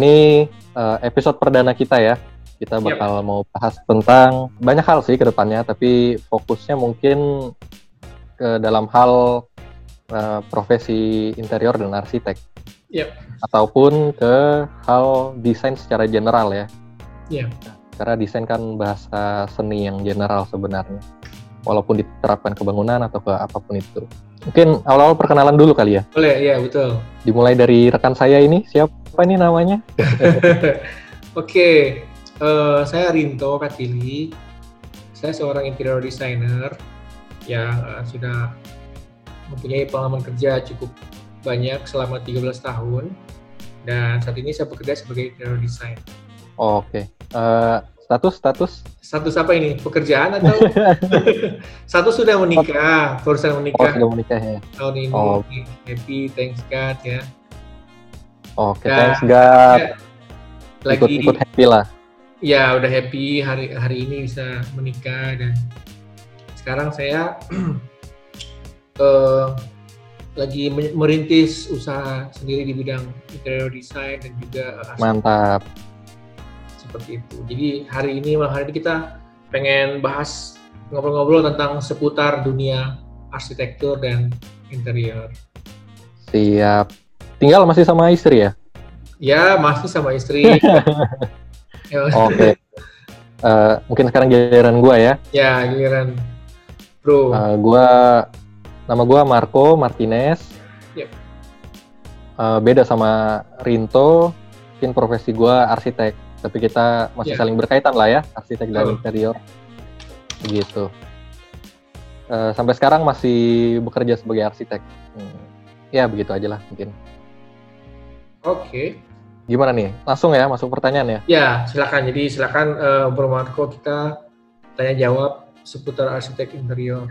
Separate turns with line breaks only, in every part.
Ini uh, episode perdana kita ya. Kita bakal yep. mau bahas tentang banyak hal sih ke depannya, tapi fokusnya mungkin ke dalam hal uh, profesi interior dan arsitek.
Yep.
Ataupun ke hal desain secara general ya.
Iya.
Karena desain kan bahasa seni yang general sebenarnya. Walaupun diterapkan ke bangunan atau ke apa pun itu. Mungkin awal-awal perkenalan dulu kali ya.
Boleh, iya betul.
Dimulai dari rekan saya ini, siapa ini namanya?
Oke, uh, saya Rinto Katili. Saya seorang interior designer yang uh, sudah mempunyai pengalaman kerja cukup banyak selama 13 tahun. Dan saat ini saya bekerja sebagai interior design.
Oh, Oke. Okay. Uh, eh, status status.
Status apa ini? Pekerjaan atau? Satu sudah menikah barusan menikah.
Oh, sudah menikah ya.
Tahun ini. Oh. happy thanks God ya.
Oke okay, thanks God. Ya,
lagi
ikut, ikut happy lah.
Ya udah happy hari hari ini bisa menikah dan sekarang saya uh, lagi merintis usaha sendiri di bidang interior design dan juga
uh, mantap
seperti itu. Jadi hari ini malam hari ini kita pengen bahas ngobrol-ngobrol tentang seputar dunia arsitektur dan interior.
Siap. Tinggal masih sama istri ya?
Ya, masih sama istri.
Oke. Okay. Uh, mungkin sekarang giliran gua ya.
Ya, giliran Bro.
Uh, gua nama gua Marco Martinez.
Yep.
Uh, beda sama Rinto, mungkin profesi gua arsitek tapi kita masih yeah. saling berkaitan lah ya arsitek dan oh. interior. Gitu uh, sampai sekarang masih bekerja sebagai arsitek. Hmm. ya begitu aja lah mungkin.
Oke. Okay.
gimana nih? Langsung ya masuk pertanyaan ya.
Ya silakan. Jadi silakan uh, Bro Marco kita tanya jawab seputar arsitek interior.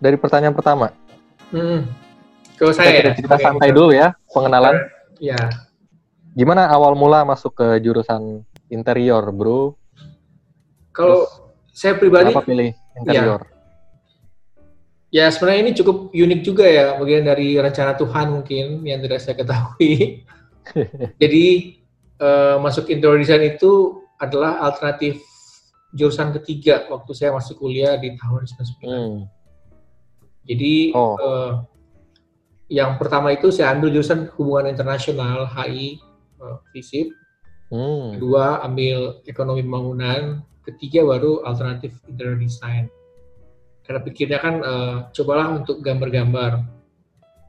Dari pertanyaan pertama.
Hmm. ke saya
kita, kita santai dulu ya pengenalan.
Ya
Gimana awal mula masuk ke jurusan interior, bro?
Kalau saya pribadi,
kenapa pilih interior?
Ya, ya sebenarnya ini cukup unik juga ya, bagian dari rencana Tuhan mungkin yang tidak saya ketahui. Jadi uh, masuk interior design itu adalah alternatif jurusan ketiga waktu saya masuk kuliah di tahun 99. Hmm. Jadi oh. uh, yang pertama itu saya ambil jurusan hubungan internasional HI uh, FISIP. Hmm. Kedua ambil ekonomi pembangunan. Ketiga baru alternatif interior design. Karena pikirnya kan uh, cobalah untuk gambar-gambar.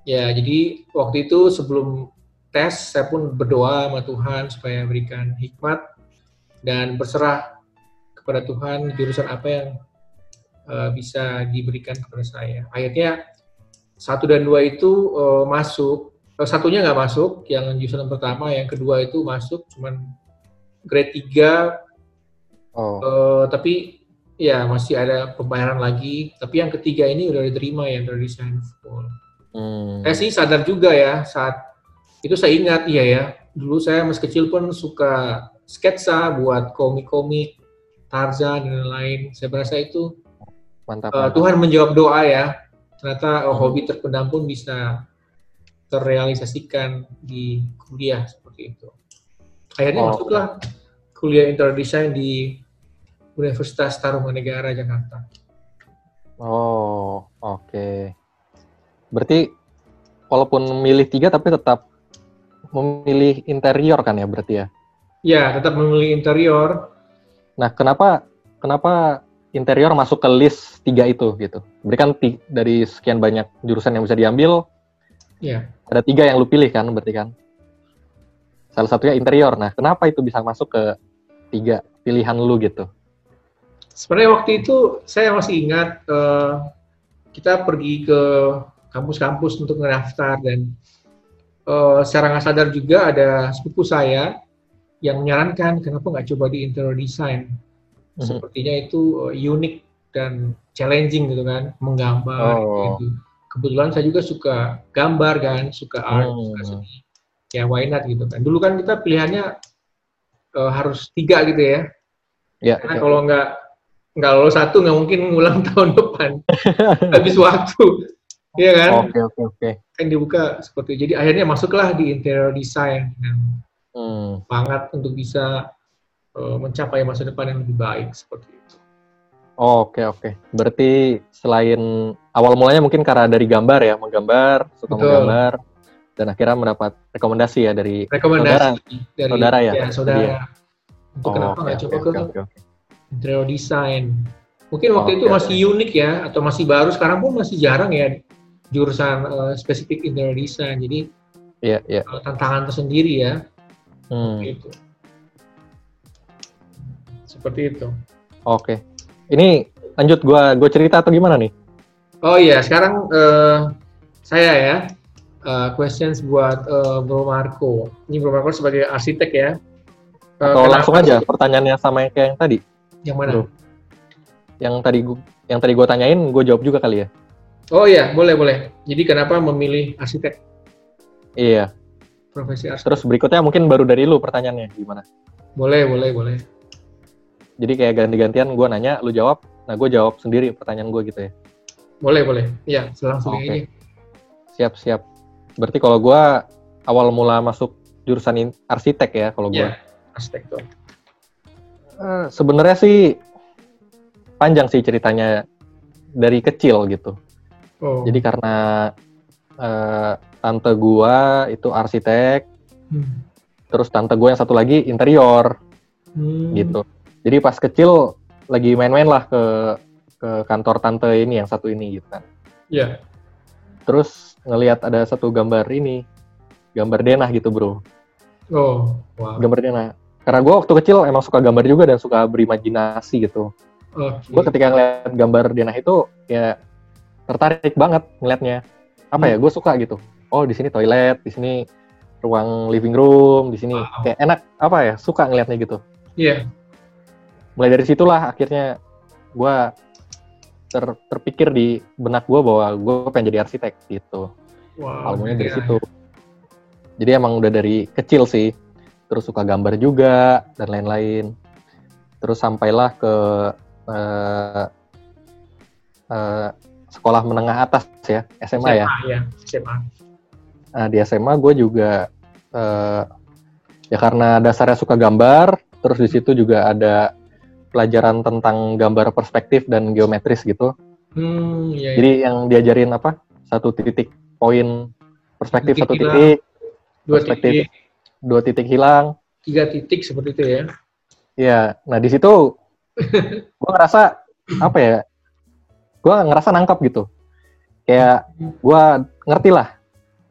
Ya, jadi waktu itu sebelum tes saya pun berdoa sama Tuhan supaya berikan hikmat dan berserah kepada Tuhan jurusan apa yang uh, bisa diberikan kepada saya. Akhirnya satu dan dua itu uh, masuk satunya nggak masuk, yang jurusan pertama, yang kedua itu masuk, cuman grade 3, oh. uh, tapi ya masih ada pembayaran lagi, tapi yang ketiga ini udah diterima yang dari desain full. Hmm. Saya sih sadar juga ya, saat itu saya ingat, iya ya, dulu saya masih kecil pun suka sketsa buat komik-komik, Tarzan dan lain-lain. Saya merasa itu mantap, uh, mantap. Tuhan menjawab doa ya. Ternyata oh, hobi terpendam pun bisa terrealisasikan di kuliah seperti itu. Akhirnya oh. masuklah kuliah interior design di Universitas Tarumanegara Jakarta.
Oh, oke. Okay. Berarti walaupun memilih tiga tapi tetap memilih interior kan ya berarti ya?
Ya, tetap memilih interior.
Nah, kenapa kenapa interior masuk ke list tiga itu gitu? Berikan dari sekian banyak jurusan yang bisa diambil,
Iya.
Ada tiga yang lu pilih kan, berarti kan? Salah satunya interior. Nah, kenapa itu bisa masuk ke tiga pilihan lu gitu?
Sebenarnya waktu itu saya masih ingat uh, kita pergi ke kampus-kampus untuk ngedaftar dan uh, secara nggak sadar juga ada sepupu saya yang menyarankan kenapa nggak coba di interior design. Mm-hmm. Sepertinya itu uh, unik dan challenging gitu kan, menggambar oh. gitu kebetulan saya juga suka gambar kan, suka art, oh. suka seni. Ya why not gitu kan. Dulu kan kita pilihannya uh, harus tiga gitu ya.
Ya.
Karena ya. kalau nggak nggak lolos satu nggak mungkin ngulang tahun depan habis waktu. Iya kan?
Oke oke oke.
Kan dibuka seperti itu. Jadi akhirnya masuklah di interior design dengan
Hmm.
semangat untuk bisa uh, mencapai masa depan yang lebih baik seperti itu.
Oke oke. Berarti selain awal mulanya mungkin karena dari gambar ya, menggambar, suka
Betul.
menggambar, dan akhirnya mendapat rekomendasi ya dari
Rekomendasi dari
saudara ya?
saudara.
Dia.
Untuk
Oh,
kenapa nggak
oke,
coba
oke,
ke
oke, oke.
interior design? Mungkin waktu
Oke,
itu masih
oke.
unik ya, atau masih baru. Sekarang pun masih jarang ya jurusan uh, spesifik interior design. Jadi
Iya iya.
uh, tantangan tersendiri ya.
Hmm.
Gitu. Seperti itu.
Oke. Ini lanjut gua gua cerita atau gimana nih?
Oh iya, sekarang eh, saya ya eh, questions buat eh, Bro Marco. Ini Bro Marco sebagai arsitek ya. Eh,
Atau
kenapa-
langsung aja pertanyaannya sama yang kayak yang tadi.
Yang mana?
Bro. Yang tadi gua, yang tadi gua tanyain, gua jawab juga kali ya.
Oh iya, boleh boleh. Jadi kenapa memilih arsitek
Iya.
profesi arsitek?
Terus berikutnya mungkin baru dari lu pertanyaannya gimana?
Boleh boleh boleh.
Jadi kayak ganti-gantian gua nanya, lu jawab. Nah, gua jawab sendiri pertanyaan gua gitu ya.
Boleh boleh. Iya, langsung
Oke.
aja.
Siap, siap. Berarti kalau gua awal mula masuk jurusan in- arsitek ya kalau gua.
Iya, arsitek tuh.
Eh, sebenarnya sih panjang sih ceritanya dari kecil gitu.
Oh.
Jadi karena eh, tante gua itu arsitek,
Hmm.
terus tante gua yang satu lagi interior
Hmm.
gitu. Jadi pas kecil lagi main-main lah ke ke kantor tante ini yang satu ini gitu kan.
Iya.
Terus ngelihat ada satu gambar ini, gambar denah gitu bro,
Oh, wow.
gambar denah. Karena gua waktu kecil emang suka gambar juga dan suka berimajinasi gitu.
Oke.
gue ketika ngeliat gambar denah itu ya tertarik banget ngeliatnya apa ya gue suka gitu oh di sini toilet di sini ruang living room di sini
Wow.
kayak enak apa ya suka ngeliatnya gitu
Iya.
mulai dari situlah akhirnya gue ter, terpikir di benak gue bahwa gue pengen jadi arsitek gitu.
Wow.
awalnya dari
iya,
situ. Jadi emang udah dari kecil sih. Terus suka gambar juga dan lain-lain. Terus sampailah ke eh, eh, sekolah menengah atas ya SMA ya.
Iya, SMA.
nah, di SMA gue juga eh, ya karena dasarnya suka gambar terus di situ juga ada pelajaran tentang gambar perspektif dan geometris gitu
Hmm, iya. iya.
jadi yang diajarin apa satu titik poin perspektif
Titik
satu
hilang.
titik
Dua
perspektif.
titik,
dua titik hilang
tiga titik seperti itu ya.
ya nah di situ gue ngerasa apa ya gue ngerasa nangkap gitu kayak gue ngerti lah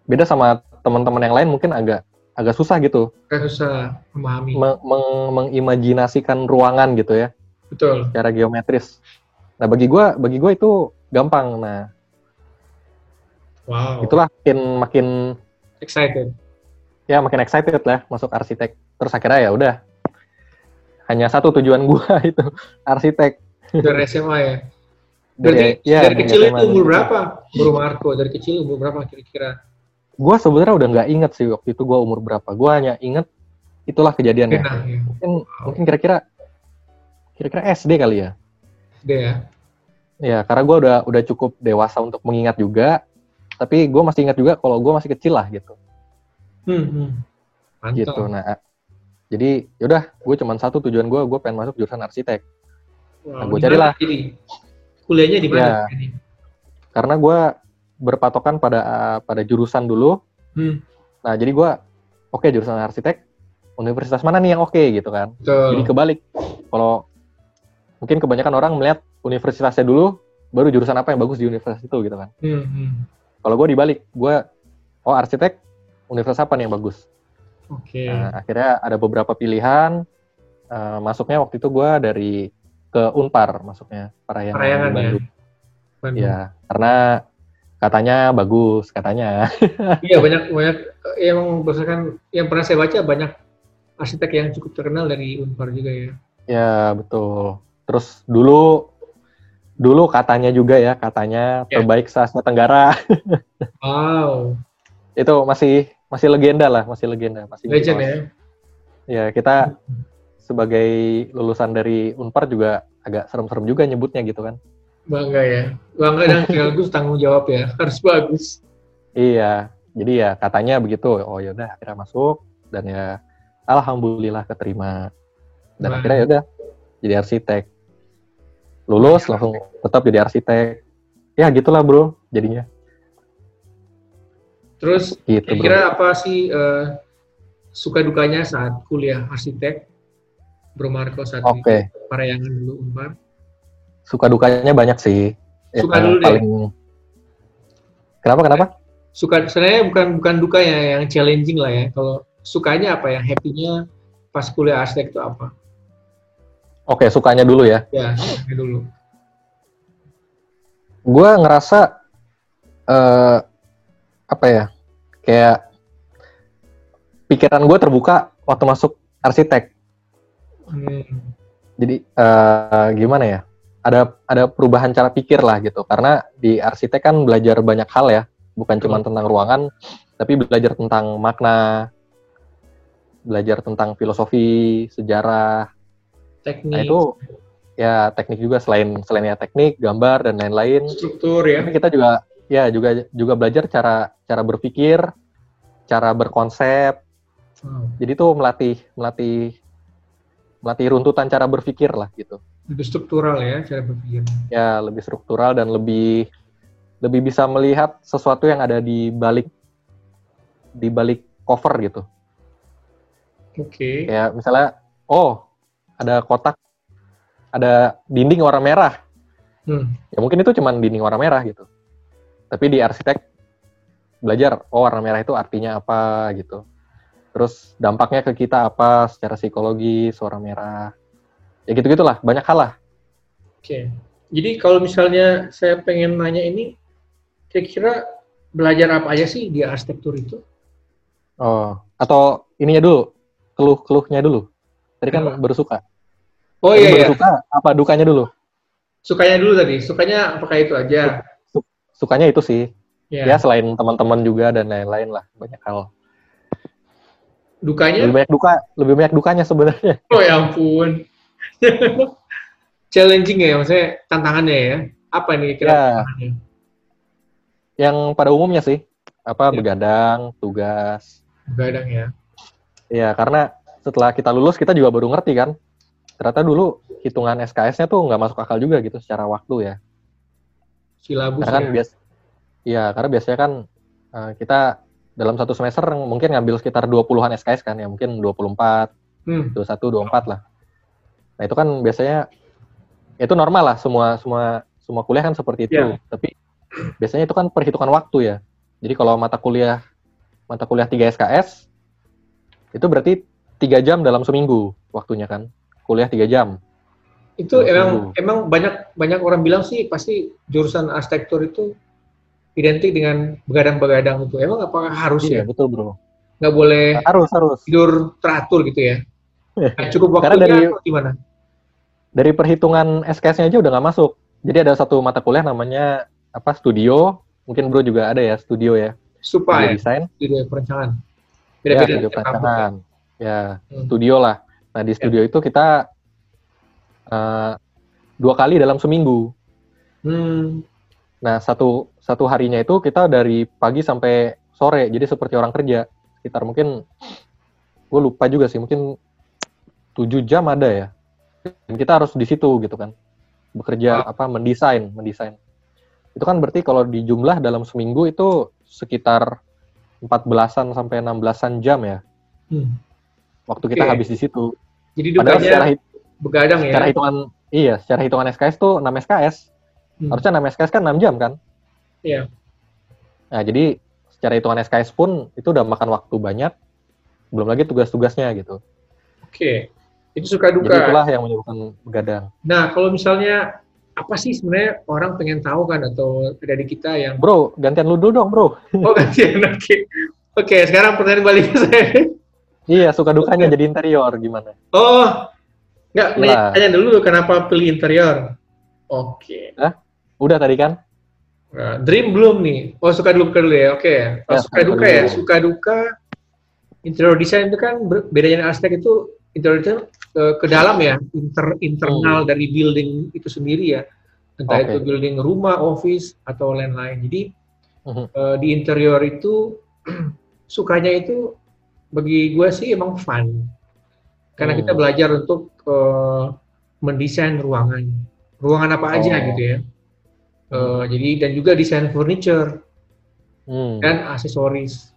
beda sama teman-teman yang lain mungkin agak agak susah gitu
Kan susah memahami.
meng- meng- mengimajinasikan ruangan gitu ya
Betul.
secara geometris nah bagi gue bagi gue itu gampang nah
Wow.
itulah makin makin
Excited.
ya makin excited lah masuk arsitek terus akhirnya ya udah hanya satu tujuan gua itu arsitek
Dari SMA ya. Berarti
Dari- ya,
dari
dari
kecil itu umur berapa, Bro Marco? Dari kecil umur berapa kira-kira?
Gua sebenarnya udah nggak inget sih waktu itu gua umur berapa gua hanya inget itulah kejadiannya
Nah, ya.
mungkin mungkin kira-kira kira-kira SD kali ya
Udah ya.
ya karena gua udah udah cukup dewasa untuk mengingat juga tapi gua masih ingat juga kalau gua masih kecil lah gitu
Hmm, hmm. Mantap.
gitu nah jadi yaudah gue cuman satu tujuan gua gue pengen masuk jurusan arsitek
Wow,
Nah,
di
carilah.
Jadi, kuliahnya di mana?
Ya.
Ini?
karena gua berpatokan pada pada jurusan dulu
Hmm,
Nah, jadi gua oke jurusan arsitek, universitas mana nih yang oke gitu kan.
betul.
Jadi kebalik. Kalau mungkin kebanyakan orang melihat universitasnya dulu, baru jurusan apa yang bagus di universitas itu gitu kan.
Hmm, hmm.
Kalau gua dibalik, gua oh arsitek, universitas apa nih yang bagus?
Oke.
Nah, akhirnya ada beberapa pilihan. Eh, masuknya waktu itu gua dari ke Unpar masuknya Parahyangan,
Parayangan
di
ya.
Bandung.
Bandung.
Ya, karena katanya bagus katanya.
Iya banyak banyak yang berdasarkan yang pernah saya baca banyak arsitek yang cukup terkenal dari Unpar juga ya.
Ya betul. Terus dulu dulu katanya juga ya katanya
Ya.
terbaik se Asia Tenggara
Wow,
itu masih masih legenda lah masih legenda masih
legend ya.
Ya kita sebagai lulusan dari Unpar juga agak serem-serem juga nyebutnya gitu kan.
Bangga ya. Bangga dan sekaligus tanggung jawab ya. Harus bagus.
Iya. Jadi ya katanya begitu. Oh ya udah akhirnya masuk dan ya alhamdulillah keterima. Dan
Wah.
akhirnya ya udah jadi arsitek. Lulus langsung tetap jadi arsitek. Ya gitulah bro jadinya.
Terus
Gitu
kira-kira apa sih eh, suka dukanya saat kuliah arsitek? Bro Marco saat
Oke.
ini Parayangan dulu Unpar.
Suka dukanya banyak sih. Yang
Suka dulu deh.
paling Kenapa kenapa?
Suka sebenarnya bukan bukan dukanya yang challenging lah ya. Kalau sukanya apa yang happy-nya pas kuliah arsitek itu apa?
Oke, sukanya dulu ya.
Ya, sukanya dulu.
gue ngerasa eh apa ya kayak pikiran gue terbuka waktu masuk arsitek
Hmm.
jadi eh gimana ya ada ada perubahan cara pikir lah gitu karena di arsitek kan belajar banyak hal ya bukan cuma tentang ruangan tapi belajar tentang makna belajar tentang filosofi sejarah
Teknik,
nah itu ya teknik juga selain selain ya teknik gambar dan lain-lain
struktur ya.
Tapi kita juga ya juga juga belajar cara cara berpikir, cara berkonsep.
Wow.
Jadi tuh melatih melatih melatih runtutan cara berpikir lah gitu.
Lebih struktural ya cara berpikir.
Ya lebih struktural dan lebih lebih bisa melihat sesuatu yang ada di balik di balik cover gitu.
Oke.
Kayak misalnya oh ada kotak ada dinding warna merah.
Hmm.
Ya mungkin itu cuma dinding warna merah gitu. Tapi di arsitek belajar, oh warna merah itu artinya apa gitu. Terus dampaknya ke kita apa secara psikologi, warna merah. Ya gitu-gitulah, banyak hal lah.
Oke. Jadi kalau misalnya saya pengen nanya ini, kira-kira belajar apa aja sih di arsitektur itu?
Oh, atau ininya dulu, keluh-keluhnya dulu. Tadi kan
Apa?
baru suka.
Oh
Tadi
iya,
baru
iya.
suka, apa dukanya dulu?
Sukanya dulu tadi. Sukanya apakah itu aja?
Sukanya itu sih. Ya,
Ya.
selain teman-teman juga dan lain-lain lah, banyak hal.
Dukanya?
Lebih banyak duka, lebih banyak dukanya sebenarnya.
Oh ya ampun. Challenging ya, maksudnya tantangannya ya. Apa nih kira
Ya.
tantangannya?
Yang pada umumnya sih, apa
Ya.
begadang, tugas,
Begadang ya.
Iya, karena setelah kita lulus kita juga baru ngerti kan. Ternyata dulu hitungan SKS-nya tuh nggak masuk akal juga gitu secara waktu ya.
Silabus
Karena kan
ya.
bias, iya karena biasanya kan eh, kita dalam satu semester mungkin ngambil sekitar 20-an SKS kan ya, mungkin 24,
Hmm.
21, 24 lah. Nah itu kan biasanya itu normal lah semua semua semua kuliah kan seperti itu.
Iya.
Tapi biasanya itu kan perhitungan waktu ya. Jadi kalau mata kuliah mata kuliah 3 SKS itu berarti tiga jam dalam seminggu waktunya kan. Kuliah 3 jam.
Itu emang
dulu.
emang banyak banyak orang bilang sih pasti jurusan arsitektur itu identik dengan begadang-begadang itu. Emang apakah harus
Iya,
ya?
betul, Bro.
Nggak boleh
Harus harus.
tidur teratur gitu ya? Nah, cukup
Karena
waktunya
dari-
atau gimana?
Dari perhitungan SKS-nya aja udah nggak masuk. Jadi ada satu mata kuliah namanya apa? Studio. Mungkin Bro juga ada ya, studio ya.
Supa
Studio
ya,
desain.
studio perencanaan.
Ya, studio
kampus ya.
Ya,
Hmm.
studio lah. Nah, di studio itu kita eh, dua kali dalam seminggu.
Hmm.
Nah, satu satu harinya itu kita dari pagi sampai sore. Jadi seperti orang kerja. Sekitar mungkin gue lupa juga sih, mungkin 7 jam ada ya. Dan kita harus di situ gitu kan. Bekerja apa mendesain, mendesain. Itu kan berarti kalau dijumlah dalam seminggu itu sekitar 14-an sampai 16-an jam ya.
Hmm.
Waktu kita
Oke.
habis di situ.
Jadi
Padahal secara,
begadang ya.
secara hitungan iya, secara hitungan SKS tuh 6 SKS.
Hmm.
Harusnya 6 SKS kan 6 jam kan?
Iya.
Nah, jadi secara hitungan SKS pun itu udah makan waktu banyak. Belum lagi tugas-tugasnya gitu.
Oke. Itu suka
Jadi
duka.
itulah yang menyebabkan begadang.
Nah, kalau misalnya apa sih sebenarnya orang pengen tahu kan atau dari kita yang
Bro, gantian lu dulu dong, bro.
oh gantian oke oke sekarang pertanyaan balik ke saya
Iya, suka dukanya jadi interior gimana?
oh nggak
Lah.
nanya, tanya dulu kenapa pilih interior oke
Udah tadi kan?
Nah, dream belum nih oh suka dulu suka dulu ya oke Oh,
Ya,
suka duka ya
dulu.
suka duka interior design itu kan bedanya dengan arsitek itu interior design ke, ke dalam ya inter, internal
Hmm.
dari building itu sendiri ya entah
Oke.
itu building rumah, office atau lain-lain. Jadi
Mhm.
eh, di interior itu sukanya itu bagi gue sih emang fun karena
Hmm.
kita belajar untuk eh, mendesain ruangan, ruangan apa aja
Oh.
gitu ya. Eh, jadi dan juga desain furniture
Hmm.
dan aksesoris.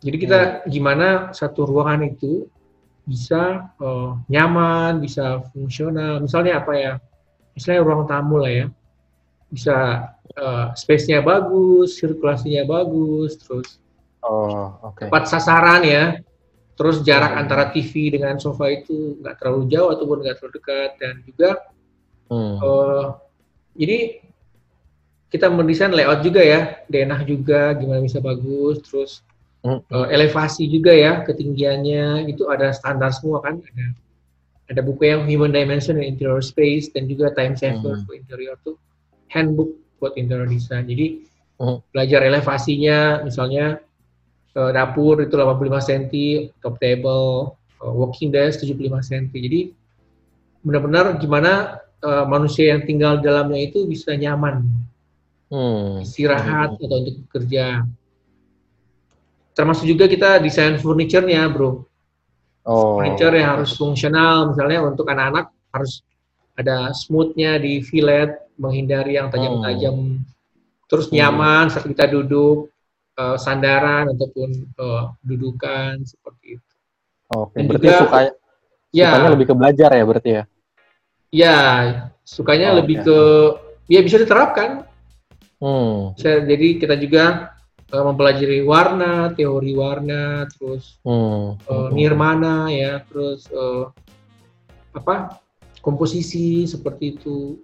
Jadi kita gimana satu ruangan itu bisa eh, nyaman, bisa fungsional. Misalnya apa ya? Misalnya ruang tamu lah ya. Bisa eh, space-nya bagus, sirkulasinya bagus, terus
Oh, oke.
tepat sasaran ya. Terus jarak
Hmm.
antara TV dengan sofa itu nggak terlalu jauh ataupun nggak terlalu dekat dan juga
Hmm.
jadi kita mendesain layout juga ya, denah juga gimana bisa bagus, terus
Hmm.
eh, elevasi juga ya, ketinggiannya itu ada standar semua kan, ada ada buku yang Human Dimension in Interior Space dan juga Time Saver
Hmm.
for Interior tuh handbook buat interior design. Jadi
Hmm.
belajar elevasinya, misalnya eh, dapur itu 85 cm, top table, eh, walking desk 75 cm. Jadi benar-benar gimana eh, manusia yang tinggal di dalamnya itu bisa nyaman,
Hmm.
istirahat atau untuk bekerja. Termasuk juga kita desain furniture-nya, bro.
Oh.
Furniture yang harus fungsional, misalnya untuk anak-anak harus ada smooth-nya di fillet, menghindari yang tajam-tajam. Terus
Hmm.
nyaman saat kita duduk, eh, sandaran ataupun eh, dudukan seperti itu.
Oke,
Dan
berarti
juga-
suka
Ya,
sukanya lebih ke belajar ya berarti ya?
ya sukanya
Oh,
lebih
oke.
ke ya bisa diterapkan.
Hmm.
Bisa- jadi kita juga eh, mempelajari warna, teori warna, terus
Hmm.
eh, nirmana ya, terus eh, apa komposisi seperti itu.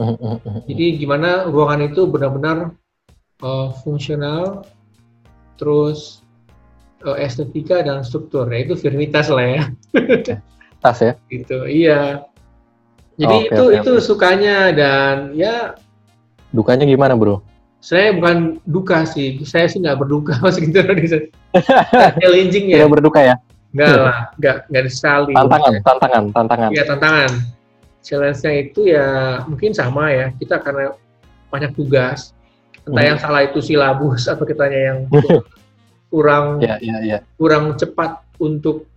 Hmm, hmm.
Jadi gimana ruangan itu benar-benar eh, fungsional, terus eh, estetika dan struktur. Ya, itu firmitas lah ya.
Tas ya?
Gitu. Iya. Jadi
Oke,
itu
oke,
itu sukanya dan ya
Dukanya gimana bro?
Saya bukan duka sih. Saya sih nggak berduka interior design. Challenging ya.
Tidak berduka ya?
Enggak lah, enggak enggak disali.
Tantangan, tantangan, tantangan.
Iya, tantangan. Challenge-nya itu ya mungkin sama ya. Kita karena banyak tugas. Entah
Hmm.
yang salah itu silabus atau kitanya yang kurang
Ya, ya, ya.
kurang cepat untuk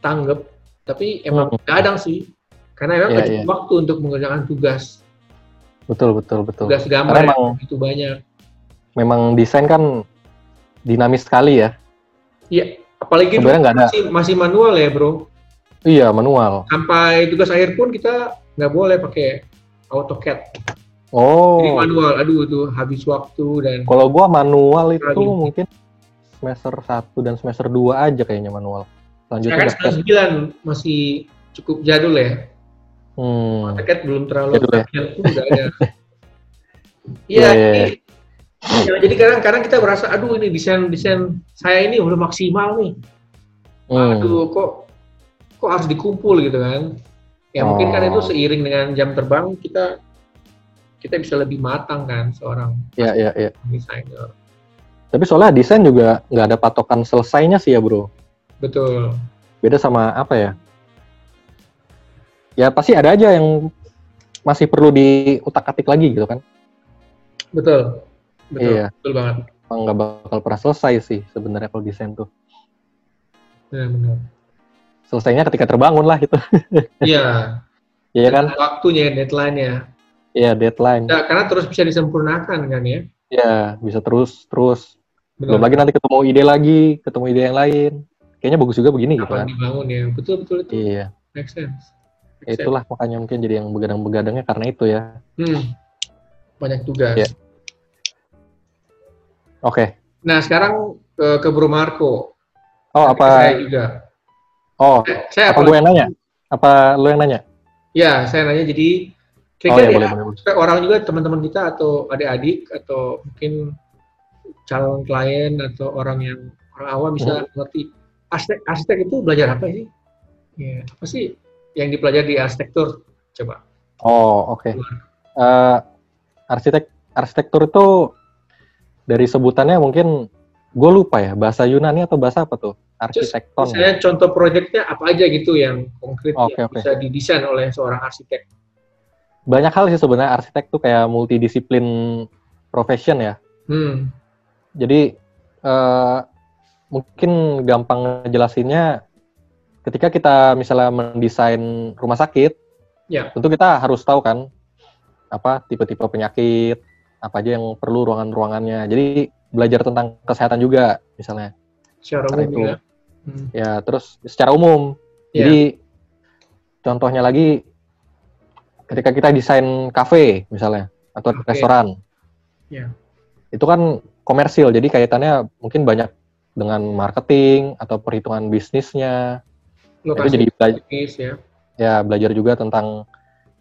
tanggap. Tapi emang
Hmm.
kadang sih. Karena memang nggak cukup
iya.
waktu untuk mengerjakan tugas.
Betul, betul, betul.
Tugas gambar
Karena
yang
emang-
begitu banyak.
Memang desain kan dinamis sekali ya.
Iya, apalagi dulu
Sebenarnya nggak ada.
masih, masih manual ya, Bro.
Iya, manual.
Sampai tugas akhir pun kita nggak boleh pakai AutoCAD.
Oh,
Jadi manual, aduh itu habis waktu dan
kalau gua manual itu
Lagi.
mungkin semester 1 dan semester 2 aja kayaknya manual.
saya
Selanjutnya
kan
udah
99 masih cukup jadul ya.
Hmm.
AutoCAD belum terlalu
ya?
pun udah ada.
Iya,
Iya,
iya,
jadi, ya, jadi kadang-kadang kita berasa, aduh ini desain desain saya ini udah maksimal nih.
Hmm.
Aduh, kok kok harus dikumpul gitu kan? Ya mungkin kan
Oh.
itu seiring dengan jam terbang kita kita bisa lebih matang kan seorang
Iya, iya, iya.
desainer.
Tapi soalnya desain juga nggak ada patokan selesainya sih ya bro.
Betul.
Beda sama apa ya? Ya pasti ada aja yang masih perlu diutak-atik lagi gitu kan.
Betul. Betul.
Iya.
Betul banget.
Emang nggak bakal pernah selesai sih sebenarnya kalau desain tuh.
Benar-benar.
Selesainya ketika terbangun lah gitu.
Iya.
Iya kan?
Waktunya, deadline-nya.
Iya deadline.
Ya, karena terus bisa disempurnakan kan ya.
Iya bisa terus terus. Belum
Benar.
lagi nanti ketemu ide lagi, ketemu ide yang lain. Kayaknya bagus juga begini gitu
Kapan
kan.
dibangun ya. Betul betul itu.
Iya.
Make sense. Sense.
Itulah makanya mungkin jadi yang begadang-begadangnya karena itu ya.
Hmm. Banyak tugas.
Iya. Oke.
Nah, sekarang ke, ke Bro Marco.
Oh
Saya
apa?
juga.
Oh
Eh, Saya
apa
apa?
gue yang nanya? Apa lu yang nanya?
Ya, saya nanya jadi
Oh
kira-kira
ya
ya,
boleh boleh.
orang juga teman-teman kita atau adik-adik atau mungkin calon klien atau orang yang orang awam bisa
Hmm.
ngerti arsitek arsitek itu belajar apa sih? Ya, apa sih yang dipelajari di arsitektur? Coba.
Oh oke. Eh, arsitek arsitektur itu dari sebutannya mungkin gue lupa ya bahasa Yunani atau bahasa apa tuh? Arsitekton.
Misalnya contoh proyeknya apa aja gitu yang konkret
Oke,
yang
oke.
bisa didesain oleh seorang arsitek.
banyak hal sih sebenarnya arsitek tuh kayak multidisiplin profession ya.
Hmm.
Jadi eh, mungkin gampang jelasinnya ketika kita misalnya mendesain rumah sakit,
Ya.
tentu kita harus tahu kan apa tipe-tipe penyakit, apa aja yang perlu ruangan-ruangannya. Jadi belajar tentang kesehatan juga misalnya.
Secara umum
itu.
ya. Hmm.
Ya, terus secara umum.
Ya.
Jadi contohnya lagi ketika kita desain kafe misalnya atau
Oke.
restoran.
Ya.
Itu kan komersil, jadi kaitannya mungkin banyak dengan marketing atau perhitungan bisnisnya. Itu
Lokasi
jadi bela-
bisnis ya.
ya belajar juga tentang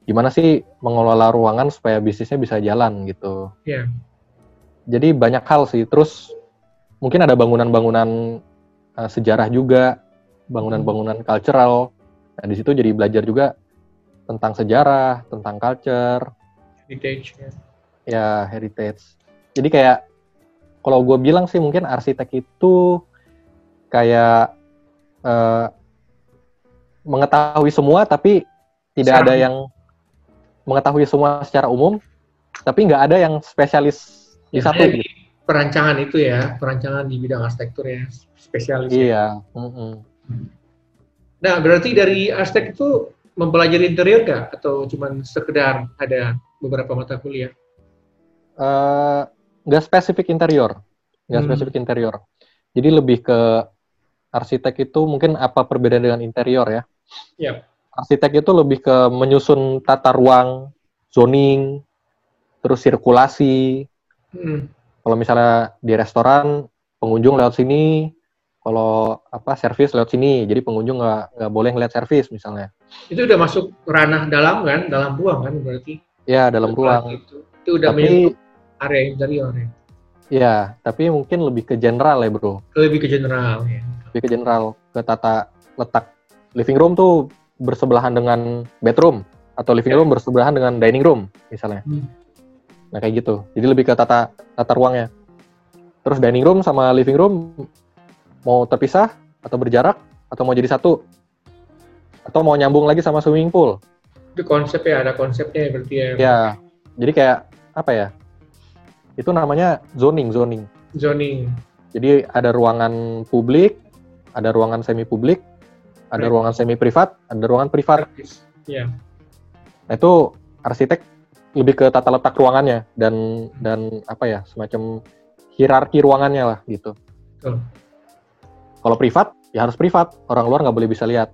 gimana sih mengelola ruangan supaya bisnisnya bisa jalan gitu.
Ya.
Jadi banyak hal sih. Terus mungkin ada bangunan-bangunan uh, sejarah juga, bangunan-bangunan cultural. Nah, di situ jadi belajar juga tentang sejarah, tentang culture,
Heritage ya.
ya heritage. Jadi kayak kalau gue bilang sih mungkin arsitek itu kayak eh, mengetahui semua tapi tidak
Secara
ada yang mengetahui semua secara umum, tapi nggak ada yang spesialis di satu. gitu.
perancangan itu ya, perancangan di bidang arsitektur ya, spesialis. ya.
Iya. mm-mm.
Nah, berarti dari arsitek itu mempelajari interior nggak? Atau cuman sekedar ada beberapa mata kuliah?
Eh, nggak spesifik interior, nggak
Hmm.
spesifik interior. Jadi lebih ke arsitek itu mungkin apa perbedaan dengan interior ya?
Ya.
Arsitek itu lebih ke menyusun tata ruang, zoning, terus sirkulasi.
Hmm.
Kalau misalnya di restoran pengunjung lewat sini, kalau apa servis lewat sini, jadi pengunjung nggak nggak boleh ngeliat servis misalnya.
Itu udah masuk ranah dalam kan, dalam ruang kan berarti.
Ya dalam ruang.
Itu, itu udah
Tapi
area interior ya.
ya, tapi mungkin lebih ke general ya bro.
Lebih ke general ya.
lebih ke general ke tata letak living room tuh bersebelahan dengan bedroom atau living
Ya.
room bersebelahan dengan dining room misalnya.
Hmm.
Nah kayak gitu. Jadi lebih ke tata tata ruangnya. Terus dining room sama living room mau terpisah atau berjarak atau mau jadi satu atau mau nyambung lagi sama swimming pool.
Itu konsep ya, ada konsepnya ya berarti ya.
Ya. Jadi kayak apa ya? Itu namanya zoning zoning.
Zoning.
Jadi ada ruangan publik, ada ruangan semi publik, ada ruangan semi privat, ada ruangan privat.
Ya.
Nah, itu arsitek lebih ke tata letak ruangannya dan dan apa ya semacam hierarki ruangannya lah gitu.
Betul.
Kalau privat ya harus privat, orang luar nggak boleh bisa lihat.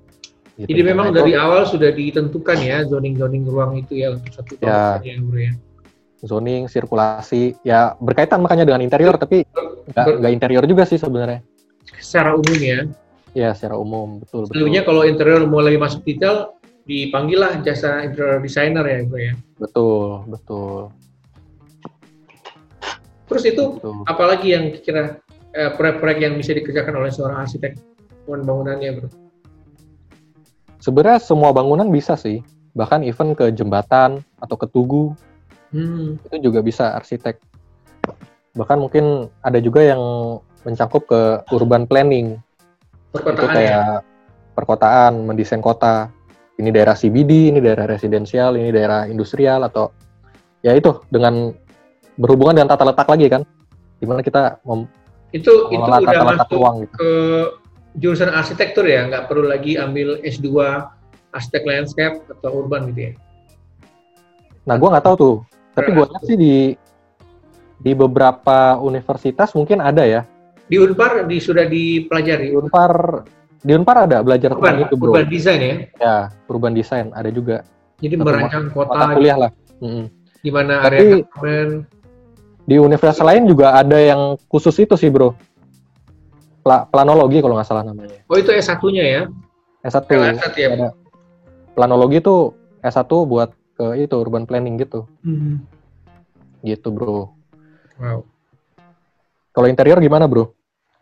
Gitu.
Jadi memang
Nah, itu
dari awal sudah ditentukan ya zoning-zoning ruang itu ya untuk satu kawasan ya, ya.
zoning, sirkulasi, ya berkaitan makanya dengan interior, tapi nggak interior juga sih sebenarnya.
Secara umum ya.
Ya secara umum betul betul.
Selebihnya kalau interior mau lebih masuk detail, dipanggillah jasa interior designer ya, bro ya.
Betul betul
Terus itu
betul.
apalagi yang kira eh, proyek-proyek yang bisa dikerjakan oleh seorang arsitek bangunannya, bro?
Sebenarnya semua bangunan bisa sih, bahkan even ke jembatan atau ke tugu
Hmm.
itu juga bisa arsitek. Bahkan mungkin ada juga yang mencakup ke urban planning. Itu
Perkotaan ya.
kayak perkotaan, mendesain kota. Ini daerah CBD, ini daerah residensial, ini daerah industrial atau ya itu dengan berhubungan dengan tata letak lagi kan. Di mana kita mem-
Itu itu udah
tata letak
masuk
ruang gitu.
ke jurusan arsitektur ya, nggak perlu lagi ambil S2 arsitek landscape atau urban gitu ya.
Nah, gua nggak tahu tuh. Tapi
Nah,
gua lihat sih di di beberapa universitas mungkin ada ya.
Di Unpar di, sudah
Di
dipelajari.
Unpar di Unpar ada belajar
Urban,
itu, Bro.
urban design ya.
Ya, urban design ada juga.
Jadi
Satu
merancang
mata
kota
kuliah lah.
Di mana
Tapi-
area apartemen.
Di universitas lain juga ada yang khusus itu sih, Bro. Pla- planologi kalau nggak salah namanya.
Oh itu S1-nya ya.
S1.
LS1 ya.
Ada. Planologi itu S1 buat ke itu urban planning gitu.
Hmm.
Gitu, Bro.
Wow.
Kalau interior gimana, Bro?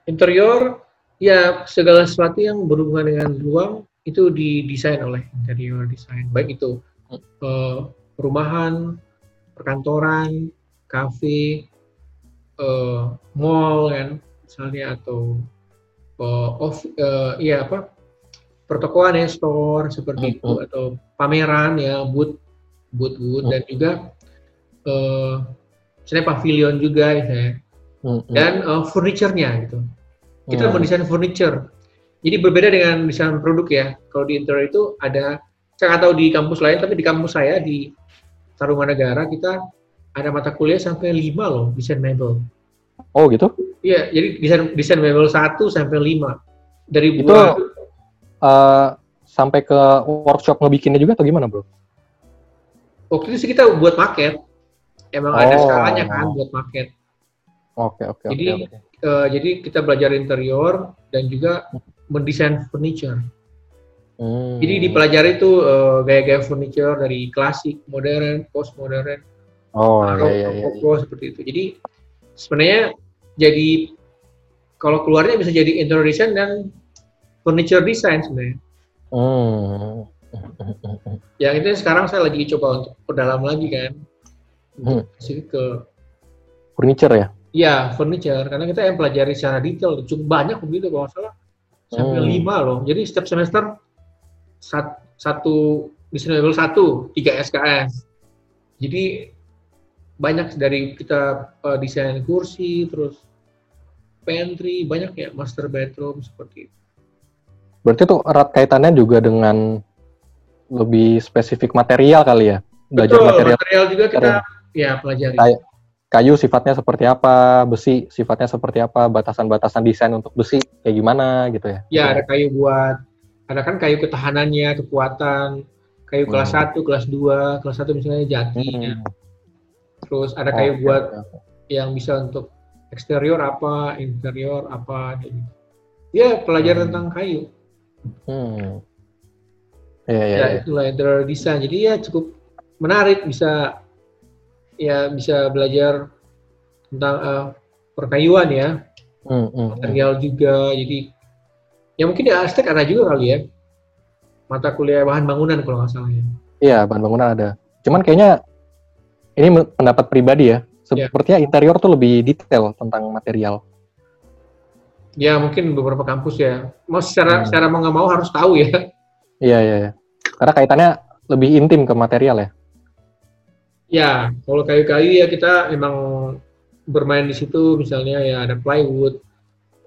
Interior ya segala sesuatu yang berhubungan dengan ruang itu didesain oleh interior design. Baik itu eh, perumahan, perkantoran, kafe, eh, mall kan misalnya atau eh, off eh, iya apa pertokoan ya store seperti itu atau pameran ya booth booth-booth hmm. dan juga uh, misalnya pavilion juga ya. Dan uh, furniture-nya gitu. Kita hmm. mendesain furniture. Jadi berbeda dengan desain produk ya. Kalau di interior itu ada saya nggak tahu di kampus lain, tapi di kampus saya di Tarumanegara kita ada mata kuliah sampai lima loh desain mebel.
Oh gitu?
Iya, jadi desain desain mebel satu sampai lima dari
itu buah, uh, sampai ke workshop ngebikinnya juga atau gimana bro?
Waktu itu sih kita buat market, emang oh. ada skalanya kan buat market.
Oke okay, oke.
Okay, jadi okay, okay. Uh, jadi kita belajar interior dan juga mendesain furniture. Hmm. Jadi dipelajari itu uh, gaya-gaya furniture dari klasik, modern, post modern,
oh iya, iya,
iya. seperti itu. Jadi sebenarnya jadi kalau keluarnya bisa jadi interior design dan furniture design sebenarnya. Hmm. Yang itu sekarang saya lagi coba untuk perdalam lagi kan, hmm. ke
furniture ya?
Iya furniture karena kita yang pelajari secara detail cukup banyak begitu kalau salah sampai hmm. lima loh. Jadi setiap semester sat, satu desain level satu tiga SKS. Jadi banyak dari kita uh, desain kursi, terus pantry, banyak ya master bedroom seperti itu.
Berarti tuh erat kaitannya juga dengan lebih spesifik material kali ya?
Belajar Betul, material. material juga kita material. ya pelajari.
Kay kayu sifatnya seperti apa, besi sifatnya seperti apa, batasan-batasan desain untuk besi kayak gimana gitu ya?
Ya, ada kayu buat ada kan kayu ketahanannya, kekuatan, kayu hmm. kelas 1, kelas 2, kelas 1 misalnya jati. Hmm. Terus ada kayu oh, buat okay. yang bisa untuk eksterior apa, interior apa gitu. Ya, pelajar hmm. tentang kayu. Hmm.
Ya, ya,
ya, ya. itulah interior design. Jadi ya cukup menarik bisa ya bisa belajar tentang uh, perkayuan ya. Hmm, hmm, hmm. material juga. Jadi Ya mungkin di Aztek ada juga kali ya. Mata kuliah bahan bangunan kalau nggak salah ya.
Iya, bahan bangunan ada. Cuman kayaknya ini pendapat pribadi ya. ya. Sepertinya ya. interior tuh lebih detail tentang material.
Ya mungkin beberapa kampus ya. Mau secara hmm. secara mau nggak mau harus tahu ya.
Iya iya. iya. Karena kaitannya lebih intim ke material ya.
Ya, kalau kayu-kayu ya kita memang bermain di situ misalnya ya ada plywood,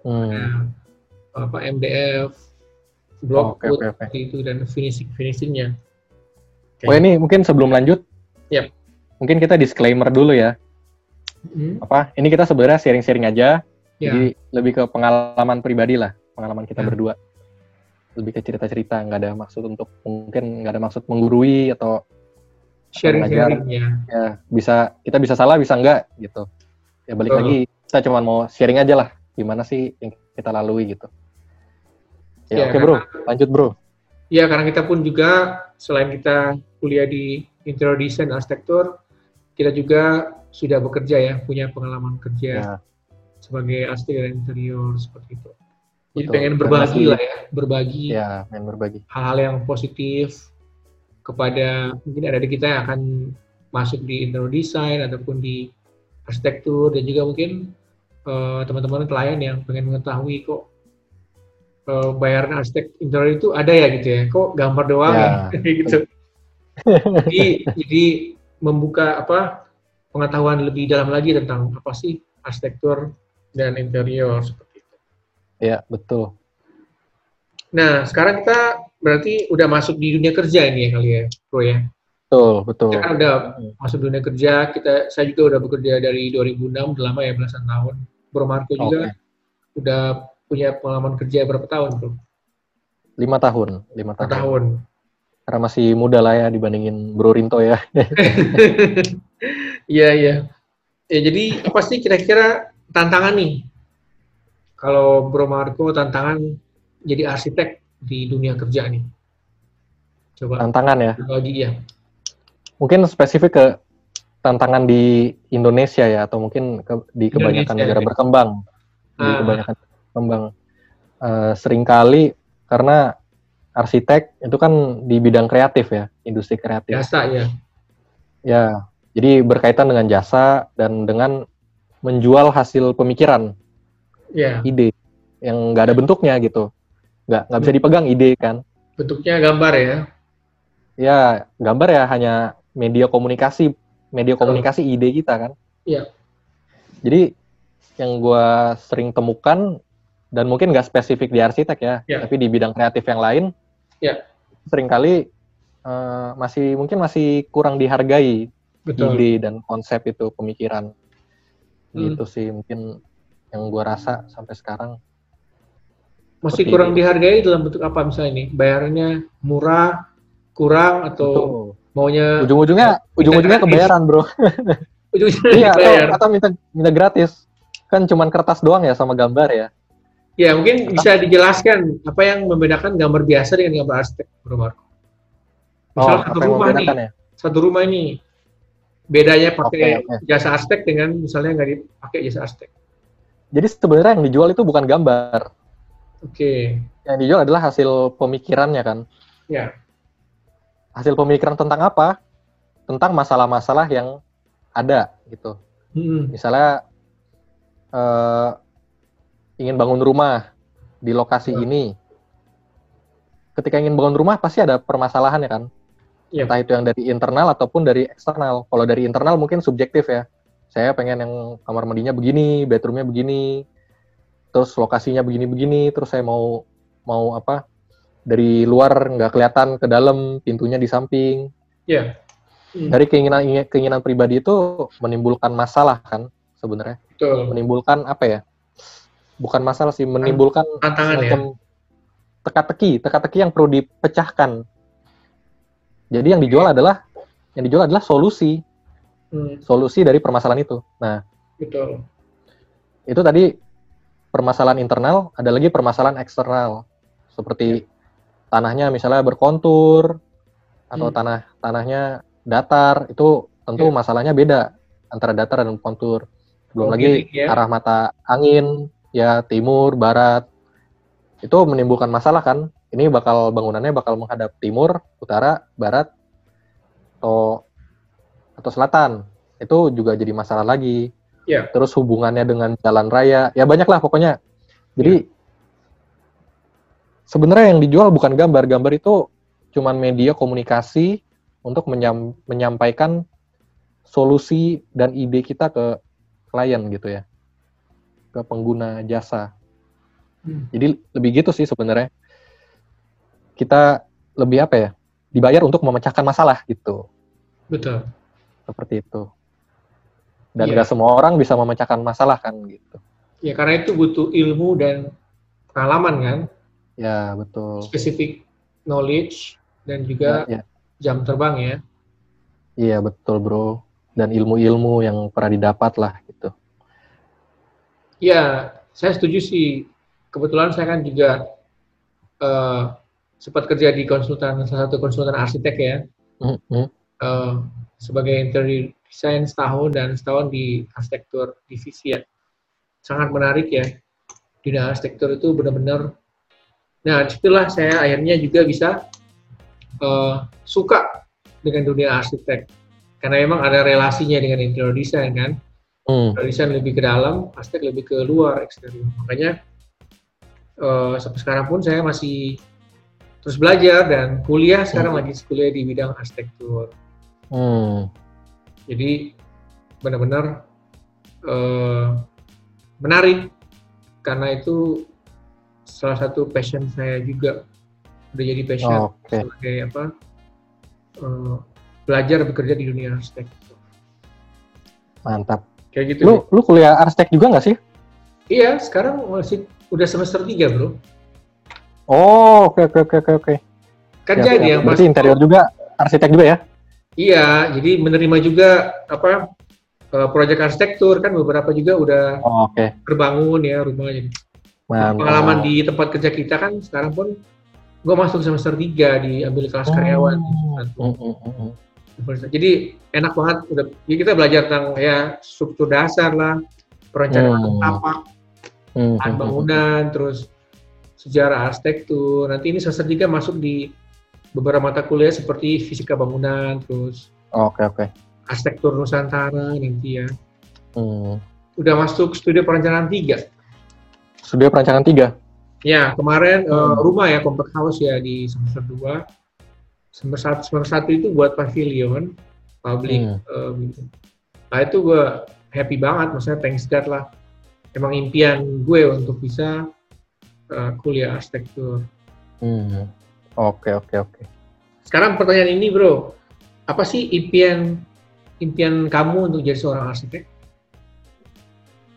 hmm. ada apa MDF, block oh, okay, okay, okay. itu dan finishing finishingnya.
Okay. Oh ini mungkin sebelum lanjut,
yep.
mungkin kita disclaimer dulu ya. Hmm. Apa? Ini kita sebenarnya sharing-sharing aja, yeah. jadi lebih ke pengalaman pribadi lah, pengalaman kita yeah. berdua. Lebih ke cerita-cerita, nggak ada maksud untuk mungkin nggak ada maksud menggurui atau
sharing-sharing ya.
Ya bisa kita bisa salah bisa enggak gitu. Ya balik oh. lagi kita cuma mau sharing aja lah gimana sih yang kita lalui gitu. Ya, ya oke bro, lanjut bro.
Ya karena kita pun juga selain kita kuliah di interior design arsitektur, kita juga sudah bekerja ya, punya pengalaman kerja ya. sebagai arsitek interior seperti itu. Jadi Betul. pengen berbagi lah ya, berbagi.
Ya, pengen berbagi.
Hal-hal yang positif kepada mungkin ada di kita yang akan masuk di interior design ataupun di arsitektur dan juga mungkin uh, teman-teman klien yang pengen mengetahui kok uh, bayaran arsitek interior itu ada ya gitu ya? Kok gambar doang ya, ya? gitu. Jadi jadi membuka apa pengetahuan lebih dalam lagi tentang apa sih arsitektur dan interior seperti itu.
Ya betul.
Nah sekarang kita berarti udah masuk di dunia kerja ini ya kali ya bro ya
betul betul
kita kan udah masuk dunia kerja kita saya juga udah bekerja dari 2006 udah lama ya belasan tahun Bro Marco juga udah punya pengalaman kerja berapa tahun bro?
Lima tahun, lima tahun.
tahun.
Karena masih muda lah ya dibandingin Bro Rinto ya.
Iya iya. Ya jadi apa sih kira-kira tantangan nih? Kalau Bro Marco tantangan jadi arsitek di dunia kerja nih.
Coba. Tantangan ya.
Bagi ya.
Mungkin spesifik ke tantangan di Indonesia ya atau mungkin ke, di kebanyakan Indonesia, negara ya. berkembang ah. di kebanyakan berkembang uh, sering kali karena arsitek itu kan di bidang kreatif ya industri kreatif
jasa ya
ya jadi berkaitan dengan jasa dan dengan menjual hasil pemikiran
ya.
ide yang nggak ada bentuknya gitu nggak nggak bisa dipegang ide kan
bentuknya gambar ya
ya gambar ya hanya media komunikasi, media komunikasi ide kita kan.
Iya.
Jadi yang gue sering temukan dan mungkin nggak spesifik di arsitek ya,
Iya.
tapi di bidang kreatif yang lain,
Iya.
sering kali eh, masih mungkin masih kurang dihargai
Betul.
ide dan konsep itu pemikiran.
Hmm.
Gitu sih mungkin yang gue rasa sampai sekarang.
Masih kurang
itu.
dihargai dalam bentuk apa misalnya ini? Bayarnya murah, kurang atau
Betul.
maunya
Ujung-ujungnya ujung-ujungnya kebayaran bro.
ujungnya
iya atau, atau minta minta gratis. Kan cuman kertas doang ya sama gambar ya.
Ya, mungkin bisa dijelaskan apa yang membedakan gambar biasa dengan gambar arsitek, Bro Marco.
Oh,
Misal satu
apa yang
rumah nih,
ya?
satu rumah ini bedanya pakai
Oke, oke.
jasa arsitek dengan misalnya nggak dipakai jasa arsitek.
Jadi sebenarnya yang dijual itu bukan gambar.
Oke,
Yang dijual adalah hasil pemikirannya kan.
ya,
Hasil pemikiran tentang apa? Tentang masalah-masalah yang ada gitu.
Hmm,
Misalnya eh, ingin bangun rumah di lokasi
Ya.
ini. Ketika ingin bangun rumah pasti ada permasalahan ya kan.
Iya.
Entah itu yang dari internal ataupun dari eksternal. Kalau dari internal mungkin subjektif ya. Saya pengen yang kamar mandinya begini, bedroomnya begini, terus lokasinya begini-begini, terus saya mau mau apa? Dari luar nggak kelihatan ke dalam, pintunya di samping.
ya, Hmm,
Dari keinginan keinginan pribadi itu menimbulkan masalah kan sebenarnya
betul.
menimbulkan apa ya? Bukan masalah sih, menimbulkan
Tantangan ya.
semacam teka-teki, teka-teki yang perlu dipecahkan. Jadi yang dijual adalah yang dijual adalah solusi,
Hmm,
solusi dari permasalahan itu. Nah,
betul.
itu tadi permasalahan internal, ada lagi permasalahan eksternal. Seperti tanahnya misalnya berkontur atau
Hmm.
tanah tanahnya datar, itu tentu
Ya.
masalahnya beda antara datar dan kontur. Belum
Oh,
lagi
ya.
arah mata angin, ya timur, barat. Itu menimbulkan masalah kan? Ini bakal bangunannya bakal menghadap timur, utara, barat, atau atau selatan. Itu juga jadi masalah lagi.
Ya.
Terus hubungannya dengan jalan raya, ya banyak lah pokoknya. Jadi sebenarnya yang dijual bukan gambar, gambar itu cuman media komunikasi untuk menyam- menyampaikan solusi dan ide kita ke klien gitu ya, ke pengguna jasa.
Hmm.
Jadi lebih gitu sih sebenarnya. Kita lebih apa ya? Dibayar untuk memecahkan masalah gitu,
Betul.
seperti itu. Dan
Iya.
nggak semua orang bisa memecahkan masalah kan gitu.
Ya, karena itu butuh ilmu dan pengalaman kan,
Ya betul.
specific knowledge dan juga
Ya, ya.
jam terbang ya.
Iya betul bro. Dan ilmu-ilmu yang pernah didapat lah gitu.
Ya, saya setuju sih. Kebetulan saya kan juga eh, sempat kerja di konsultan salah satu konsultan arsitek ya,
Hmm, hmm.
eh, sebagai interior design setahun dan setahun di arsitektur divisi ya. Sangat menarik ya. Di dalam arsitektur itu benar-benar. Nah, di situlah saya akhirnya juga bisa eh, suka dengan dunia arsitek. Karena memang ada relasinya dengan interior design kan.
Hmm,
Interior design lebih ke dalam, arsitek lebih ke luar eksterior. Makanya eh, sampai sekarang pun saya masih terus belajar dan kuliah sekarang lagi kuliah di bidang arsitektur.
Hmm.
Jadi benar-benar eh, menarik karena itu salah satu passion saya juga udah jadi passion
Oke.
sebagai apa eh, belajar bekerja di dunia arsitektur.
Mantap.
Kayak gitu.
Lu lu kuliah arsitek juga nggak sih?
Iya, sekarang masih udah semester 3, Bro.
Oh, oke oke oke oke oke.
Kan
Siap,
jadi
siap.
yang
Berarti
pas-
interior juga arsitek juga ya?
Iya, jadi menerima juga apa proyek arsitektur kan beberapa juga udah
Oh, oke.
terbangun ya rumah jadi.
Mantap.
Pengalaman di tempat kerja kita kan sekarang pun gue masuk semester 3 diambil kelas karyawan.
Hmm, hmm, hmm, hmm.
Jadi enak banget udah jadi kita belajar tentang ya struktur dasar lah, perencanaan
Hmm.
tapak,
Hmm,
bahan
hmm,
bangunan, terus sejarah arsitektur. Nanti ini semester 3 masuk di beberapa mata kuliah seperti fisika bangunan, terus
Oke oke.
arsitektur Nusantara nanti ya.
Hmm.
Udah masuk studi perencanaan 3.
Studio perancangan tiga.
Ya, kemarin eh,
Hmm.
rumah ya, compact house ya di semester 2. Semester 1, semester 1 itu buat pavilion, public hmm. uh, gitu. Nah itu gue happy banget, maksudnya thanks God lah. Emang impian gue untuk bisa uh, kuliah arsitektur.
Hmm. Oke oke oke.
Sekarang pertanyaan ini bro, apa sih impian impian kamu untuk jadi seorang arsitek?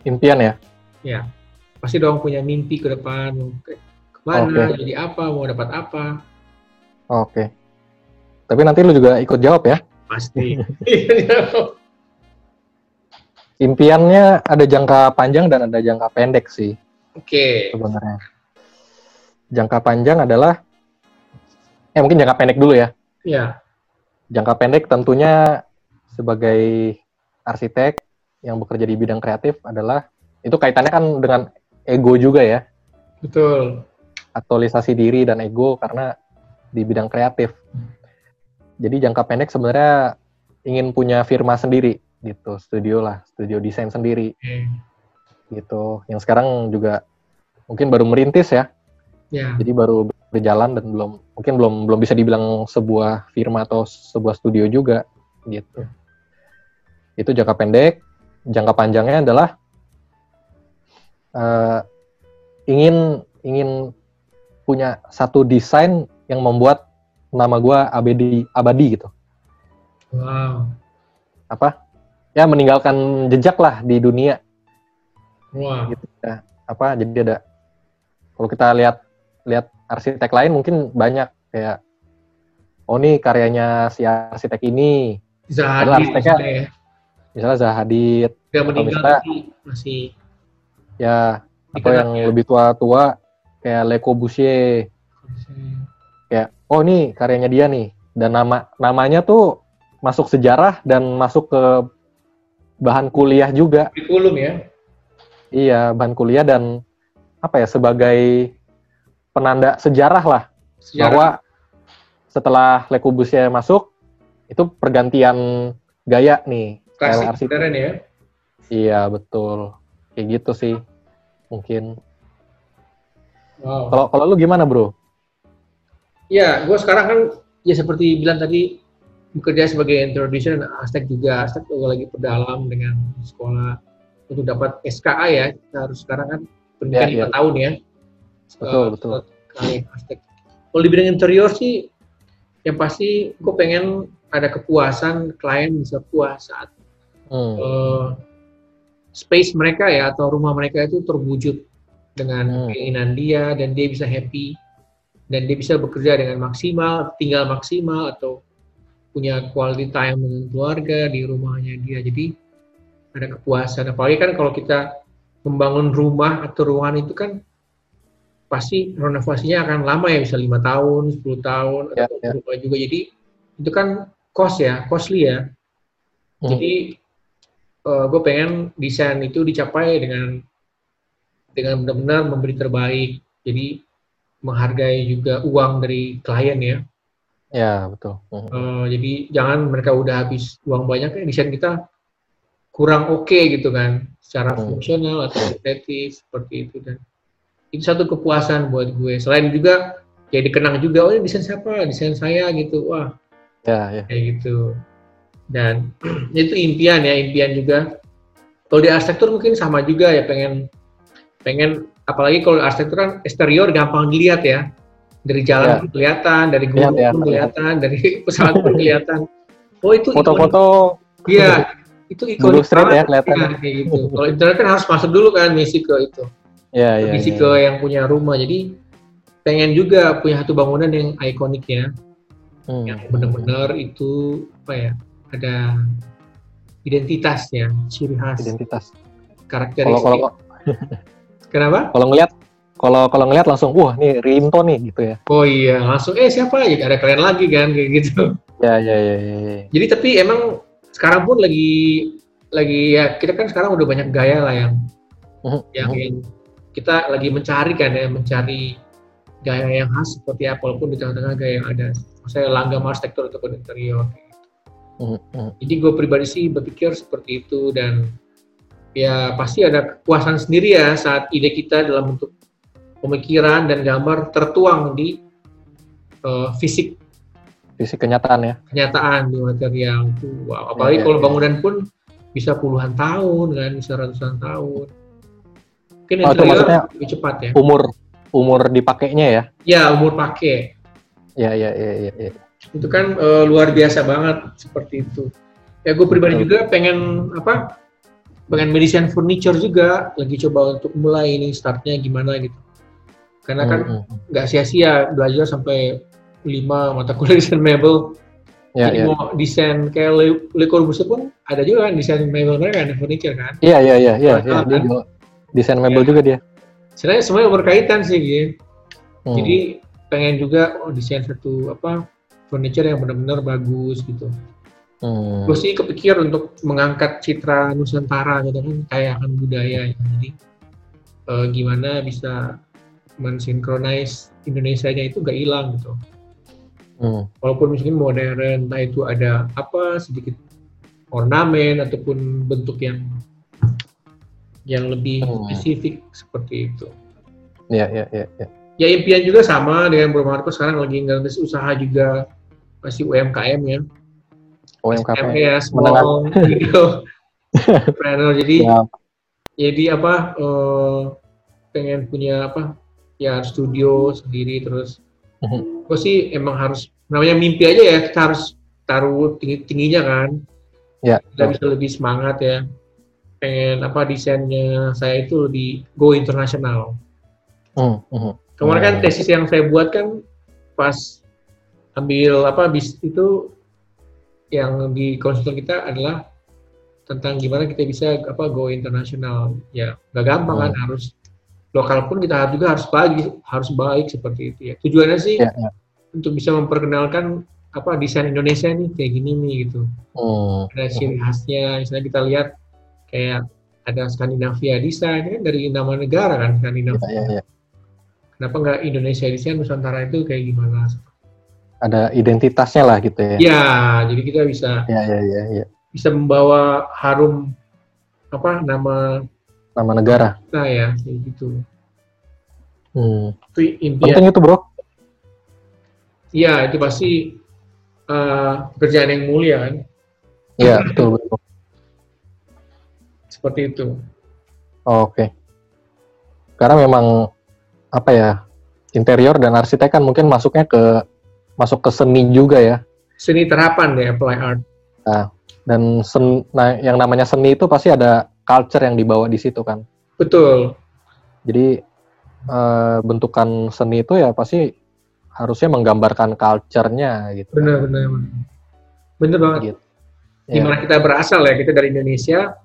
Impian ya?
Ya, pasti dong punya mimpi ke depan, ke ke mana, okay. jadi apa, mau dapat apa.
Oke. Tapi nanti lu juga ikut jawab ya?
Pasti.
Impiannya ada jangka panjang dan ada jangka pendek sih.
Oke.
Okay. Sebenarnya. Jangka panjang adalah eh mungkin jangka pendek dulu ya.
Iya.
Jangka pendek tentunya sebagai arsitek yang bekerja di bidang kreatif adalah itu kaitannya kan dengan ego juga ya.
Betul.
Aktualisasi diri dan ego karena di bidang kreatif. Jadi jangka pendek sebenarnya ingin punya firma sendiri gitu, studio lah, studio desain sendiri. Hmm. Gitu. Yang sekarang juga mungkin baru merintis ya.
Yeah.
Jadi baru berjalan dan belum mungkin belum belum bisa dibilang sebuah firma atau sebuah studio juga gitu. Itu jangka pendek. Jangka panjangnya adalah uh, ingin ingin punya satu desain yang membuat nama gue abadi abadi gitu.
Wow.
Apa? Ya meninggalkan jejak lah di dunia.
Wow.
Gitu ya. Apa? Jadi ada kalau kita lihat lihat arsitek lain mungkin banyak kayak oh nih karyanya si arsitek ini.
Zahadid arsiteknya, ya.
Misalnya Zahadid.
Gak meninggal misalnya, masih.
Ya, atau yang ya. lebih tua-tua kayak Le Corbusier kayak oh ini karyanya dia nih dan nama namanya tuh masuk sejarah dan masuk ke bahan kuliah juga
kurikulum ya
iya bahan kuliah dan apa ya sebagai penanda sejarah lah. Sejarah. bahwa setelah Le Corbusier masuk itu pergantian gaya nih
klasik ya.
Iya betul. Kayak gitu sih mungkin. Kalau wow. kalau lu gimana bro?
Ya, gue sekarang kan ya seperti bilang tadi bekerja sebagai introduction dan arsitek juga. Arsitek juga lagi perdalam dengan sekolah untuk dapat SKA ya. Kita harus sekarang kan pendidikan ya, lima ya. tahun ya
betul uh, betul
arsitek kalau di bidang interior sih yang pasti gue pengen ada kepuasan klien bisa puas saat hmm. uh, space mereka ya atau rumah mereka itu terwujud dengan hmm. keinginan dia dan dia bisa happy dan dia bisa bekerja dengan maksimal, tinggal maksimal atau punya quality time dengan keluarga di rumahnya dia. Jadi ada kepuasan. Apalagi kan kalau kita membangun rumah atau ruangan itu kan pasti renovasinya akan lama ya, bisa lima tahun, 10 tahun, ya, atau ya. juga. Jadi itu kan cost ya, costly ya. Hmm. Jadi uh, gue pengen desain itu dicapai dengan dengan benar-benar memberi terbaik. Jadi menghargai juga uang dari klien ya.
Ya betul.
Uh, jadi jangan mereka udah habis uang banyak ya desain kita kurang oke okay gitu kan secara hmm. fungsional atau estetis seperti itu dan itu satu kepuasan buat gue. Selain juga ya dikenang juga oh ini desain siapa? Desain saya gitu. Wah.
Ya, ya.
kayak gitu. Dan itu impian ya impian juga. Kalau di arsitektur mungkin sama juga ya pengen pengen apalagi kalau arsitektur kan eksterior gampang dilihat ya. Dari jalan ya. kelihatan dari gunung ya, pun kelihatan. dari pesawat pun kelihatan. Oh itu
foto-foto.
Iya itu ikonik
ya kelihatan. Ya,
kayak gitu. Kalau internet kan harus masuk dulu kan misi ke itu
ya, ya,
misi ya, ke yang punya rumah jadi pengen juga punya satu bangunan yang ikonik ya hmm. yang benar-benar itu apa ya ada identitasnya ciri khas
identitas
karakteristik
kalau, kalau,
Kenapa?
Kalau ngelihat kalau kalau ngelihat langsung wah nih Rinto nih gitu ya.
Oh iya, langsung eh siapa ya ada kalian lagi kan kayak gitu.
Ya, ya ya ya ya.
Jadi tapi emang sekarang pun lagi lagi ya kita kan sekarang udah banyak gaya lah yang uh-huh. yang, yang kita lagi mencari kan ya mencari gaya yang khas seperti apa walaupun di tengah-tengah gaya yang ada. Saya langgam arsitektur atau interior. Uh-huh. Jadi gue pribadi sih berpikir seperti itu dan ya pasti ada kepuasan sendiri ya saat ide kita dalam bentuk pemikiran dan gambar tertuang di uh, fisik
Visi kenyataan ya.
Kenyataan di material itu. Wow. Apalagi ya, ya, kalau ya. bangunan pun bisa puluhan tahun kan, bisa ratusan tahun.
Mungkin oh, itu maksudnya lebih cepat ya. Umur umur dipakainya ya?
Ya, umur pakai.
Ya, ya, ya, ya. ya.
Itu kan uh, luar biasa banget seperti itu. Ya, gue pribadi Betul. juga pengen apa? Pengen medicine furniture juga. Lagi coba untuk mulai ini startnya gimana gitu. Karena kan nggak hmm, sia-sia belajar sampai lima mata kuliah desain mebel. Ya, Jadi ya. mau desain kayak Le, Le Corbusier pun ada juga kan desain mebel mereka kan, furniture kan?
Iya iya iya iya. Ya, dia kan? Desain mebel ya. juga dia.
Sebenarnya semuanya berkaitan sih gitu. Hmm. Jadi pengen juga oh, desain satu apa furniture yang benar-benar bagus gitu. Hmm. Gue sih kepikir untuk mengangkat citra Nusantara gitu kan kayak akan budaya. Ya. Jadi uh, gimana bisa mensinkronize Indonesia-nya itu gak hilang gitu. Hmm. Walaupun misalnya modern, entah itu ada apa sedikit ornamen ataupun bentuk yang yang lebih hmm. spesifik seperti itu.
Ya, ya, ya, ya.
Ya impian juga sama dengan Bro Marco sekarang lagi ngerintis usaha juga masih UMKM ya.
UMKM
ya, small gitu. Jadi ya. jadi apa uh, pengen punya apa ya studio sendiri terus. -huh. Gue sih emang harus namanya mimpi aja ya kita harus taruh tinggi tingginya kan. Ya. Kita bisa lebih semangat ya pengen apa desainnya saya itu lebih go internasional. Hmm, hmm. Kemarin kan tesis yang saya buat kan pas ambil apa bis itu yang di konsultan kita adalah tentang gimana kita bisa apa go internasional. Ya nggak gampang kan, hmm. kan harus lokal pun kita juga harus baik harus baik seperti itu ya. Tujuannya sih ya, ya. untuk bisa memperkenalkan apa desain Indonesia nih kayak gini nih gitu. Hmm. Ada ciri khasnya, misalnya kita lihat kayak ada Skandinavia Design kan dari nama negara kan Skandinavia. Ya, ya, ya. Kenapa nggak Indonesia Design Nusantara itu kayak gimana?
Ada identitasnya lah gitu ya.
Ya, jadi kita bisa
ya, ya, ya, ya.
bisa membawa harum apa nama
nama negara.
Nah ya, kayak gitu.
Hmm. Itu. Penting itu bro.
Iya, itu pasti uh, pekerjaan yang mulia kan.
Iya, betul betul.
Seperti itu.
Oh, Oke. Okay. Karena memang apa ya interior dan arsitek kan mungkin masuknya ke masuk ke seni juga ya.
Seni terapan deh apply art.
Nah, dan sen, nah yang namanya seni itu pasti ada culture yang dibawa di situ kan.
Betul.
Jadi uh, bentukan seni itu ya pasti harusnya menggambarkan culture-nya gitu.
Benar, benar, benar. Benar banget. Gitu. Di mana ya. kita berasal ya, kita dari Indonesia,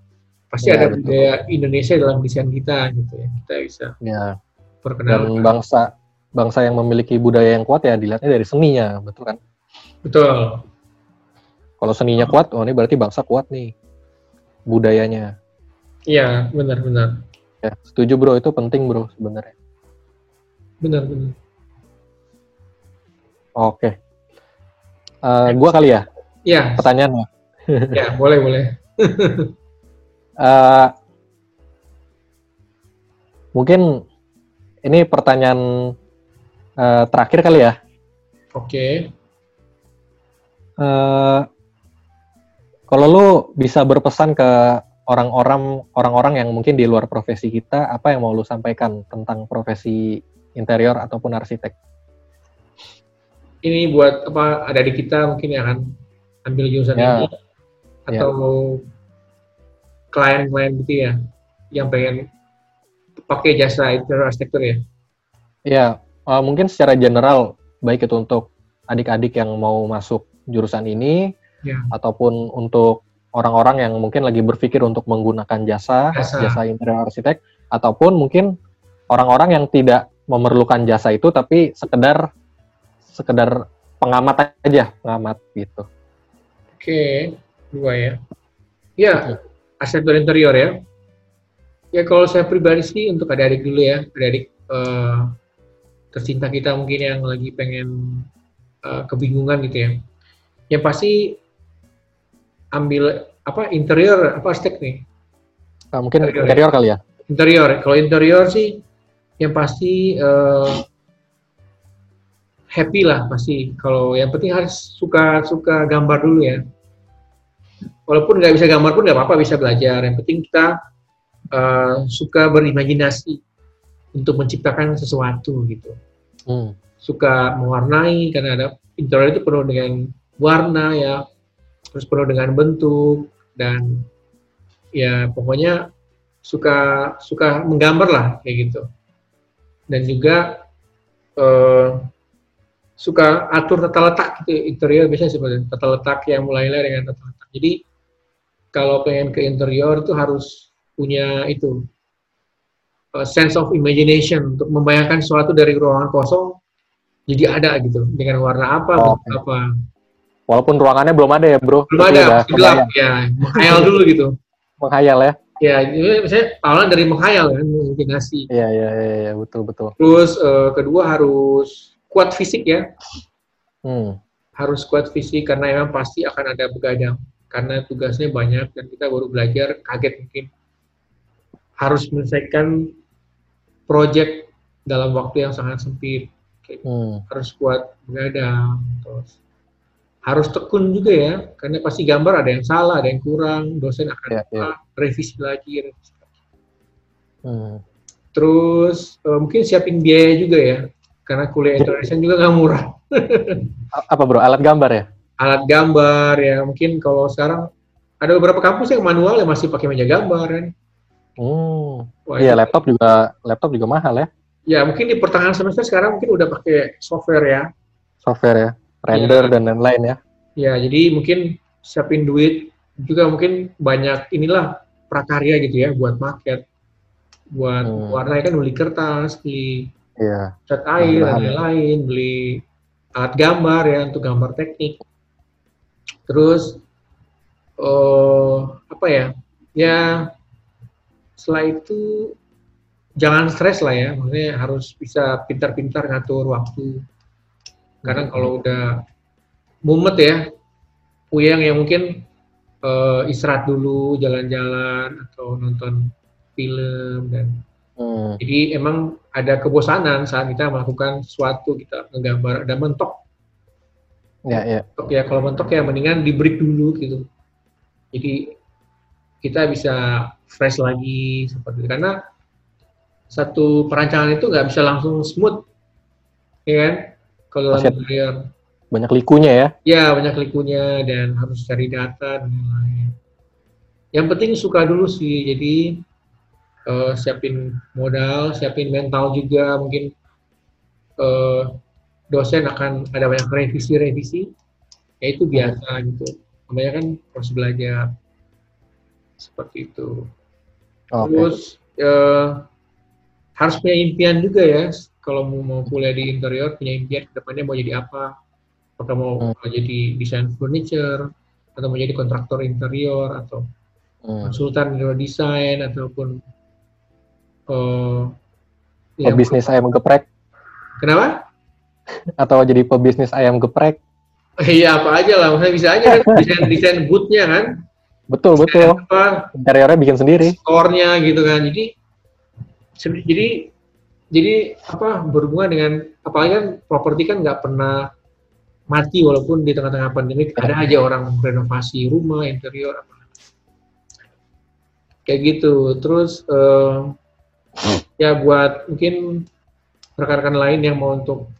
pasti ya, ada betul. budaya Indonesia dalam desain kita gitu ya kita bisa
ya. perkenalkan dan bangsa bangsa yang memiliki budaya yang kuat ya dilihatnya dari seninya betul kan
betul
kalau seninya kuat oh ini berarti bangsa kuat nih budayanya
iya benar-benar
ya setuju bro itu penting bro sebenarnya
benar benar
oke uh, gua kali ya
Iya.
Pertanyaannya.
ya, boleh, boleh.
Uh, mungkin ini pertanyaan uh, terakhir kali ya.
Oke. Okay.
Uh, eh, kalau lu bisa berpesan ke orang-orang orang-orang yang mungkin di luar profesi kita, apa yang mau lu sampaikan tentang profesi interior ataupun arsitek?
Ini buat apa ada di kita mungkin yang akan ambil jurusan ya. ini ya. atau ya klien-klien gitu ya yang pengen pakai jasa interior arsitektur ya?
Iya, uh, mungkin secara general baik itu untuk adik-adik yang mau masuk jurusan ini ya. ataupun untuk orang-orang yang mungkin lagi berpikir untuk menggunakan jasa jasa, jasa interior arsitek ataupun mungkin orang-orang yang tidak memerlukan jasa itu tapi sekedar sekedar pengamat aja pengamat gitu.
Oke, dua ya. Ya, arsitektur interior ya. Ya kalau saya pribadi sih untuk adik-adik dulu ya, adik-adik uh, tercinta kita mungkin yang lagi pengen uh, kebingungan gitu ya. Yang pasti ambil apa interior apa arsitek nih?
Uh, mungkin interior, interior ya? kali ya.
Interior. Kalau interior sih yang pasti uh, happy lah pasti. Kalau yang penting harus suka suka gambar dulu ya. Walaupun nggak bisa gambar pun nggak apa-apa bisa belajar. Yang penting kita uh, suka berimajinasi untuk menciptakan sesuatu gitu. Hmm. Suka mewarnai karena ada interior itu penuh dengan warna ya, terus penuh dengan bentuk dan ya pokoknya suka suka menggambar lah kayak gitu. Dan juga uh, suka atur tata letak gitu interior biasanya seperti tata letak yang mulainya dengan tata letak. Jadi kalau pengen ke interior itu harus punya itu uh, sense of imagination untuk membayangkan sesuatu dari ruangan kosong jadi ada gitu dengan warna apa
oh,
apa.
Walaupun ruangannya belum ada ya bro.
Belum ada, gelap ya, menghayal dulu gitu.
menghayal ya.
Ya, misalnya awalan dari menghayal kan, imajinasi.
Iya, iya, iya, ya, betul, betul.
Terus uh, kedua harus kuat fisik ya.
Hmm.
Harus kuat fisik karena memang pasti akan ada begadang karena tugasnya banyak dan kita baru belajar kaget mungkin harus menyelesaikan project dalam waktu yang sangat sempit. Hmm. Harus kuat begadang, terus harus tekun juga ya, karena pasti gambar ada yang salah, ada yang kurang, dosen akan ya, ya. revisi lagi, revisi lagi.
Hmm.
Terus uh, mungkin siapin biaya juga ya, karena kuliah Indonesia juga nggak murah.
Apa bro, alat gambar ya?
Alat gambar ya, mungkin kalau sekarang ada beberapa kampus yang manual yang masih pakai meja gambar kan.
Oh, iya laptop juga laptop juga mahal ya?
Ya mungkin di pertengahan semester sekarang mungkin udah pakai software ya.
Software ya render ya. dan lain-lain ya.
Ya, jadi mungkin siapin duit juga mungkin banyak inilah prakarya gitu ya buat market, buat hmm. warna kan beli kertas, beli
yeah.
cat air dan lain-lain, beli alat gambar ya untuk gambar teknik. Terus uh, apa ya? Ya setelah itu jangan stres lah ya, maksudnya harus bisa pintar-pintar ngatur waktu karena hmm. kalau udah mumet ya, puyeng yang mungkin uh, istirahat dulu, jalan-jalan atau nonton film dan hmm. jadi emang ada kebosanan saat kita melakukan sesuatu kita menggambar ada mentok.
Ya, ya.
Mentok ya kalau mentok ya mendingan di break dulu gitu. Jadi kita bisa fresh lagi seperti itu karena satu perancangan itu nggak bisa langsung smooth, ya kan? kalau interior.
Banyak likunya ya?
Ya, banyak likunya dan harus cari data dan lain-lain. Yang penting suka dulu sih, jadi uh, siapin modal, siapin mental juga, mungkin uh, dosen akan ada banyak revisi-revisi, ya itu biasa gitu. Namanya kan harus belajar seperti itu. Okay. Terus uh, harus punya impian juga ya kalau mau, mau kuliah di interior punya impian ke depannya mau jadi apa apakah mau hmm. jadi desain furniture atau mau jadi kontraktor interior atau hmm. konsultan interior desain ataupun
uh, ya, pebisnis ayam geprek
kenapa
atau jadi pebisnis ayam geprek.
Iya apa aja lah. Maksudnya bisa aja kan desain desain bootnya kan.
Betul betul. apa, interiornya bikin sendiri.
Store-nya gitu kan. Jadi jadi jadi apa berhubungan dengan apalagi kan properti kan nggak pernah mati walaupun di tengah-tengah pandemi ada aja orang renovasi rumah interior apa. Kayak gitu. Terus uh, ya buat mungkin rekan-rekan lain yang mau untuk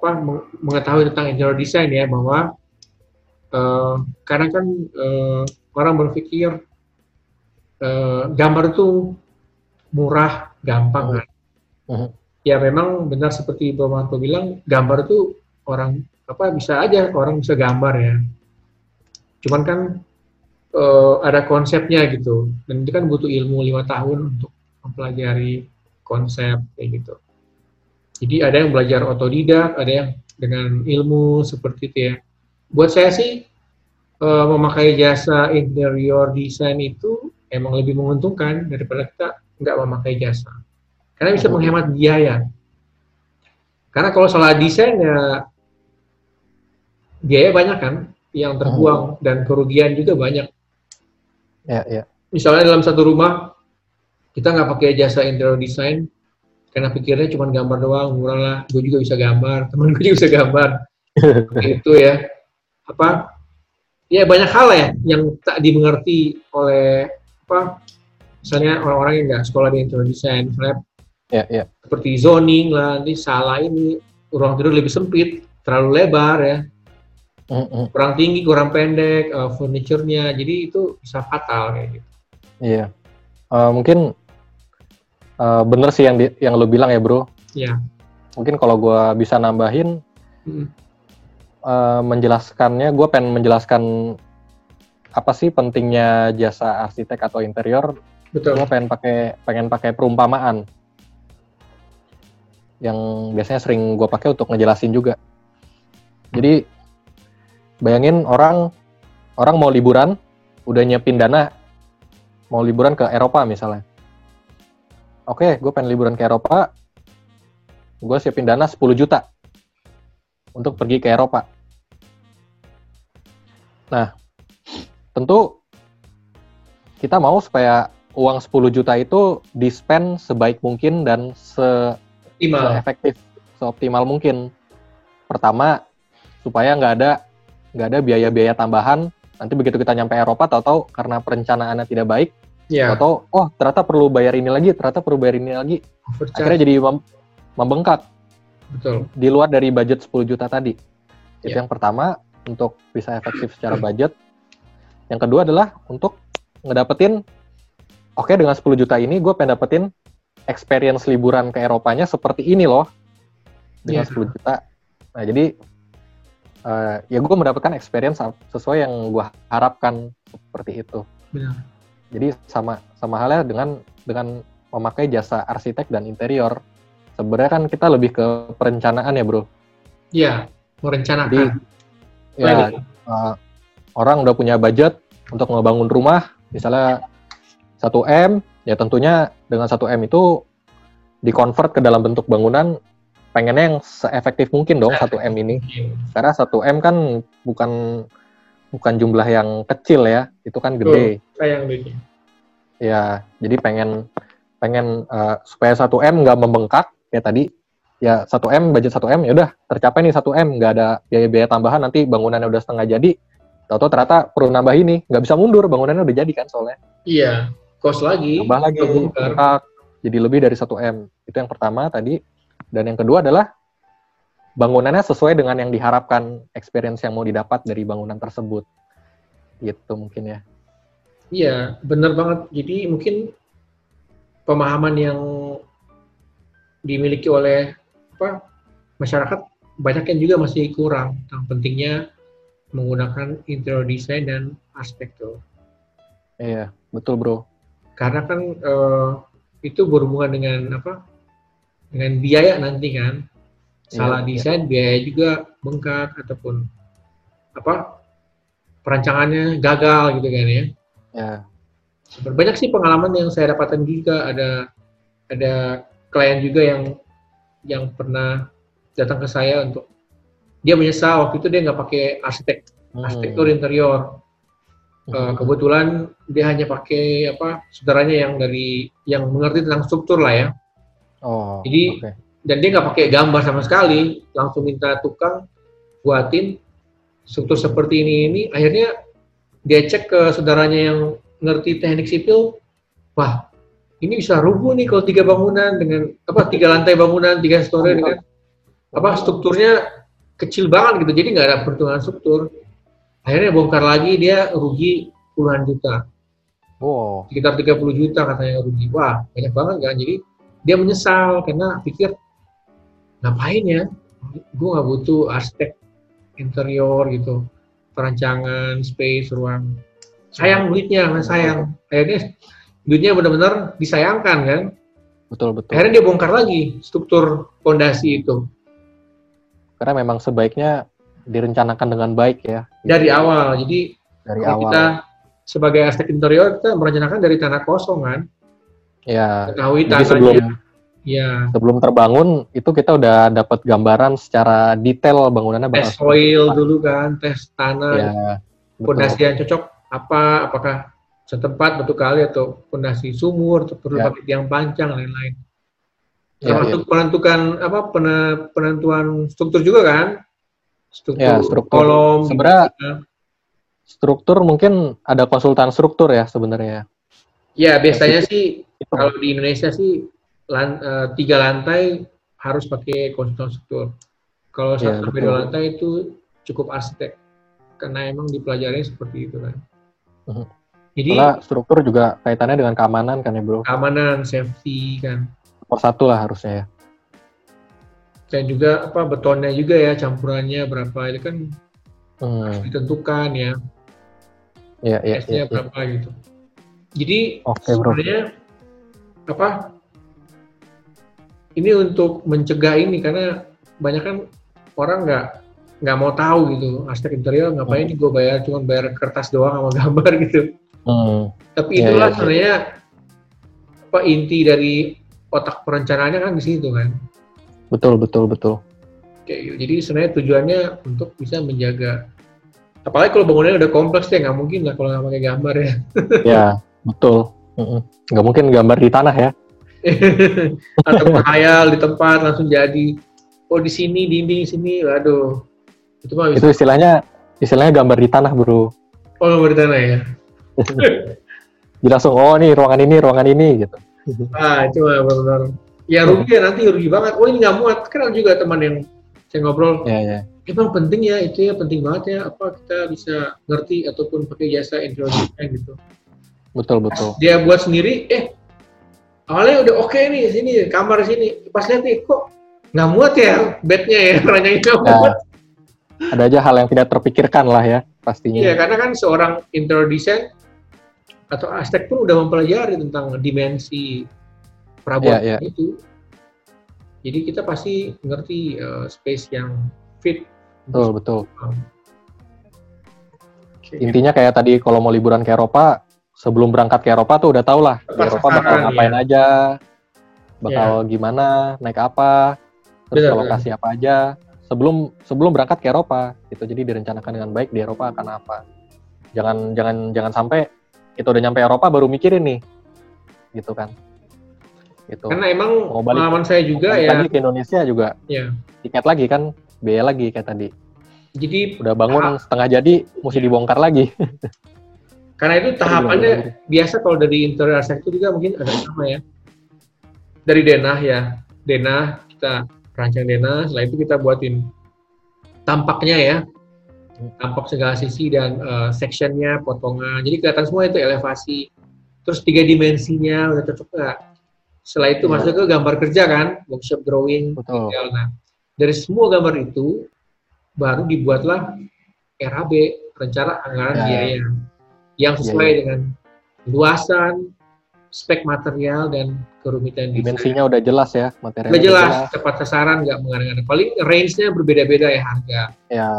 apa mengetahui tentang interior design ya bahwa uh, karena kan uh, orang berpikir uh, gambar itu murah gampang kan
uh
Ya memang benar seperti Bapak bilang, gambar itu orang apa bisa aja orang bisa gambar ya. Cuman kan uh, ada konsepnya gitu, dan itu kan butuh ilmu lima tahun untuk mempelajari konsep kayak gitu. Jadi ada yang belajar otodidak, ada yang dengan ilmu seperti itu ya. Buat saya sih uh, memakai jasa interior design itu emang lebih menguntungkan daripada kita nggak memakai jasa. Karena bisa menghemat biaya. Karena kalau salah desain ya biaya banyak kan yang terbuang hmm. dan kerugian juga banyak.
Ya, ya.
Misalnya dalam satu rumah kita nggak pakai jasa interior design, karena pikirnya cuma gambar doang murah lah. Gue juga bisa gambar temen gue juga bisa gambar. Itu ya. Apa? Ya banyak hal ya yang tak dimengerti oleh apa misalnya orang-orang yang nggak sekolah di interior design misalnya
ya, ya.
seperti zoning lah ini salah ini ruang tidur lebih sempit terlalu lebar ya.
Mm-mm.
kurang tinggi kurang pendek uh, furniture-nya. Jadi itu bisa fatal kayak gitu.
Iya. Eh, mungkin eh, bener sih yang di- yang lo bilang ya bro.
ya
Mungkin kalau gua bisa nambahin
Mm.
eh, menjelaskannya, gue pengen menjelaskan apa sih pentingnya jasa arsitek atau interior.
betul
Gue pengen pakai pengen pakai perumpamaan yang biasanya sering gue pakai untuk ngejelasin juga. Jadi bayangin orang orang mau liburan, udah nyiapin dana, mau liburan ke Eropa misalnya. Oke, gue pengen liburan ke Eropa, gue siapin dana 10 juta untuk pergi ke Eropa. Nah, tentu kita mau supaya uang 10 juta itu di-spend sebaik mungkin dan se
optimal
efektif, seoptimal mungkin. Pertama, supaya nggak ada nggak ada biaya-biaya tambahan. Nanti begitu kita nyampe Eropa, tahu-tahu karena perencanaannya tidak baik,
ya
tahu oh ternyata perlu bayar ini lagi, ternyata perlu bayar ini lagi.
overcharge.
Akhirnya jadi mem- membengkak
betul
di luar dari budget 10 juta tadi. Itu
Ya.
yang pertama untuk bisa efektif secara budget. Yang kedua adalah untuk ngedapetin oke dengan 10 juta ini gue pengen dapetin experience liburan ke Eropanya seperti ini loh dengan
Ya.
10 juta. Nah jadi eh, ya gue mendapatkan experience sesuai yang gue harapkan seperti itu.
benar
Jadi sama sama halnya dengan dengan memakai jasa arsitek dan interior. Sebenarnya kan kita lebih ke perencanaan ya bro.
ya merencanakan
Jadi ya uh, orang udah punya budget untuk ngebangun rumah, misalnya 1 M, ya tentunya dengan 1 M itu dikonvert ke dalam bentuk bangunan pengennya yang seefektif mungkin dong 1 M ini. Karena 1 M kan bukan bukan jumlah yang kecil ya, itu kan gede.
sayang duitnya
Ya, jadi pengen pengen uh, supaya 1 M nggak membengkak ya tadi ya 1 M budget 1 M ya udah tercapai nih 1 M nggak ada biaya-biaya tambahan nanti bangunannya udah setengah jadi tahu-tahu ternyata perlu nambah ini nggak bisa mundur bangunannya udah jadi kan soalnya.
Iya kos lagi
tambah lagi bengkak jadi lebih dari 1 M. Itu yang pertama tadi dan yang kedua adalah bangunannya sesuai dengan yang diharapkan experience yang mau didapat dari bangunan tersebut gitu mungkin ya
Iya, benar banget. Jadi mungkin pemahaman yang dimiliki oleh apa masyarakat banyak yang juga masih kurang tentang pentingnya menggunakan interior design dan arsitektur.
iya betul bro
Karena kan eh, itu berhubungan dengan apa? Dengan biaya nanti kan. Salah
iya.
desain biaya juga bengkak ataupun apa? perancangannya gagal gitu kan ya.
ya
Super banyak sih pengalaman yang saya dapatkan juga ada ada klien juga yang yang pernah datang ke saya untuk dia menyesal waktu itu dia nggak pakai arsitek
Hmm.
arsitektur interior Eh, kebetulan dia hanya pakai apa saudaranya yang dari yang mengerti tentang struktur lah ya
oh
Jadi-
oke.
Dan dia nggak pakai gambar sama sekali. Langsung minta tukang buatin struktur seperti ini ini. Akhirnya dia cek ke saudaranya yang ngerti teknik sipil. Wah ini bisa rubuh nih kalau tiga bangunan dengan apa tiga lantai bangunan tiga story dengan apa strukturnya kecil banget gitu. Jadi nggak ada perhitungan struktur. Akhirnya bongkar lagi dia rugi puluhan juta.
Wow.
Sekitar 30 juta katanya rugi. Wah, banyak banget kan. Jadi dia menyesal karena pikir ngapain ya? Gue nggak butuh arsitek interior gitu, perancangan, space, ruang. Sayang duitnya, kan sayang. Akhirnya duitnya benar-benar disayangkan kan.
betul betul
Akhirnya dia bongkar lagi struktur fondasi itu
karena memang sebaiknya direncanakan dengan baik ya
dari awal. Jadi
dari awal
kita sebagai arsitek interior kita merencanakan dari tanah kosong kan.
ya
Ketahui
jadi sebelum
tanahnya. Ya,
sebelum terbangun itu kita udah dapat gambaran secara detail bangunannya
tes soil dulu kan, tes tanah,
ya
fondasi yang cocok apa, apakah setempat betul kali atau fondasi sumur, atau perlu
Ya.
pakai tiang panjang, lain-lain. Ya, Termasuk ya, ya. penentukan apa penentuan struktur juga kan?
Struktur, ya, struktur. kolom. Sebenarnya gitu. struktur mungkin ada konsultan struktur ya sebenarnya.
Ya biasanya sih itu. kalau di Indonesia sih lan, uh, tiga lantai harus pakai konsultan struktur. Kalau ya, satu sampai dua lantai itu cukup arsitek karena emang dipelajari seperti itu kan.
Uh-huh. Jadi Karena struktur juga kaitannya dengan keamanan kan ya bro?
Keamanan, safety kan.
Nomor satu lah harusnya ya.
Dan juga apa betonnya juga ya campurannya berapa itu kan hmm. harus ditentukan ya.
Iya iya.
ya, berapa ya. gitu. Jadi okay, sebenarnya apa? Ini untuk mencegah ini karena banyak kan orang nggak nggak mau tahu gitu arsitek interior ngapain hmm. gue bayar cuma bayar kertas doang sama gambar gitu. Hmm. tapi iya, itulah yeah, yeah, sebenarnya apa inti dari otak perencanaannya kan di situ kan.
Betul betul betul.
Gitu jadi sebenarnya tujuannya untuk bisa menjaga apalagi kalau bangunannya udah kompleks ya nggak mungkin lah kalau nggak pakai gambar ya.
Ya betul. Nggak mungkin gambar di tanah ya
atau menghayal di tempat langsung jadi oh di sini dinding sini. Waduh.
Itu mah itu istilahnya istilahnya gambar di tanah bro.
Oh gambar di tanah ya?
Jadi langsung oh nih ruangan ini ruangan ini gitu.
Ah itu mah benar ya rugi ya nanti rugi banget. Oh ini nggak muat. Kan juga teman yang saya ngobrol. Ya ya emang penting ya itu ya penting banget ya apa kita bisa ngerti ataupun pakai jasa interior gitu.
Betul betul.
Dia buat sendiri eh awalnya udah oke okay nih sini kamar sini pas lihat nih kok nggak muat ya bednya ya ranjangnya nggak ya. muat.
Ada aja hal yang tidak terpikirkan lah ya pastinya.
Iya karena kan seorang interior design atau arsitek pun udah mempelajari tentang dimensi perabotan yeah, yeah. itu. Jadi kita pasti ngerti uh, space yang fit.
Betul betul. Um, Intinya kayak tadi kalau mau liburan ke Eropa, sebelum berangkat ke Eropa tuh udah tau lah di Eropa bakal ngapain ya. aja, bakal yeah. gimana, naik apa, terus Betul, lokasi apa aja sebelum sebelum berangkat ke Eropa itu jadi direncanakan dengan baik di Eropa akan apa? Jangan jangan jangan sampai kita udah nyampe Eropa baru mikirin nih gitu kan.
Gitu. Karena emang mau balik, pengalaman saya juga ya.
lagi ke Indonesia juga ya. tiket lagi kan biaya lagi kayak tadi.
Jadi
udah bangun setengah jadi mesti dibongkar lagi
karena itu tahapannya biasa kalau dari interior arsitektur juga mungkin ada sama ya. Dari denah ya. Denah kita rancang dena setelah itu kita buatin tampaknya ya. Tampak segala sisi dan uh, sectionnya potongan. Jadi kelihatan semua itu elevasi. Terus tiga dimensinya udah cocok nggak? Setelah itu ya. masuk ke gambar kerja kan? Workshop drawing. Betul. nah dari semua gambar itu baru dibuatlah RAB rencana anggaran ya. biaya yang iya, sesuai ya, ya. dengan luasan spek material dan kerumitan
dimensinya udah jelas ya
material udah jelas, jelas tepat sasaran nggak mengarang paling range-nya berbeda-beda ya harga
ya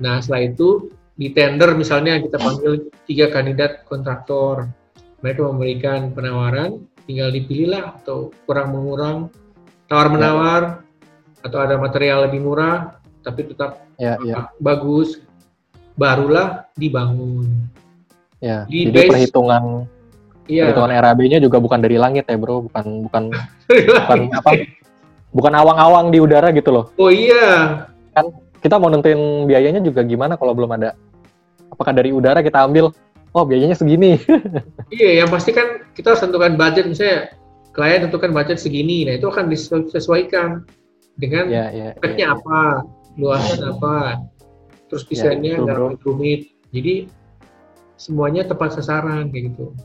nah setelah itu di tender misalnya kita panggil tiga kandidat kontraktor mereka memberikan penawaran tinggal dipilihlah atau kurang mengurang tawar menawar ya. atau ada material lebih murah tapi tetap
ya, ya.
bagus barulah dibangun
ya di jadi base, perhitungan Iya. Perhitungan RAB-nya juga bukan dari langit ya, Bro. Bukan bukan bukan apa? Bukan awang-awang di udara gitu loh.
Oh iya.
Kan kita mau nentuin biayanya juga gimana kalau belum ada apakah dari udara kita ambil oh biayanya segini.
iya, yang pasti kan kita harus tentukan budget misalnya klien tentukan budget segini. Nah, itu akan disesuaikan dengan ya, ya, ya, ya. apa, luasan apa, terus ya, desainnya nggak ya, rumit. Jadi semuanya tepat sasaran kayak gitu.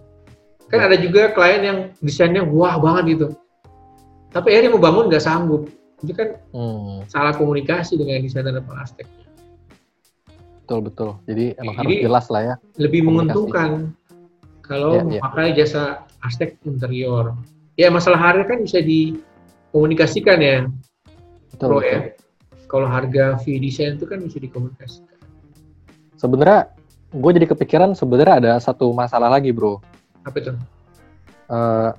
Kan ada juga klien yang desainnya wah banget gitu. Tapi akhirnya mau bangun nggak sanggup. Itu kan hmm. salah komunikasi dengan desainer dan arsiteknya.
Betul betul. Jadi emang Jadi, harus jelas lah ya.
Lebih menguntungkan kalau ya, memakai ya. jasa arsitek interior. Ya masalah harga kan bisa dikomunikasikan ya. Betul, Pro, betul. ya. Kalau harga fee desain itu kan bisa dikomunikasikan.
Sebenarnya gue jadi kepikiran sebenarnya ada satu masalah lagi bro
apa itu?
Uh,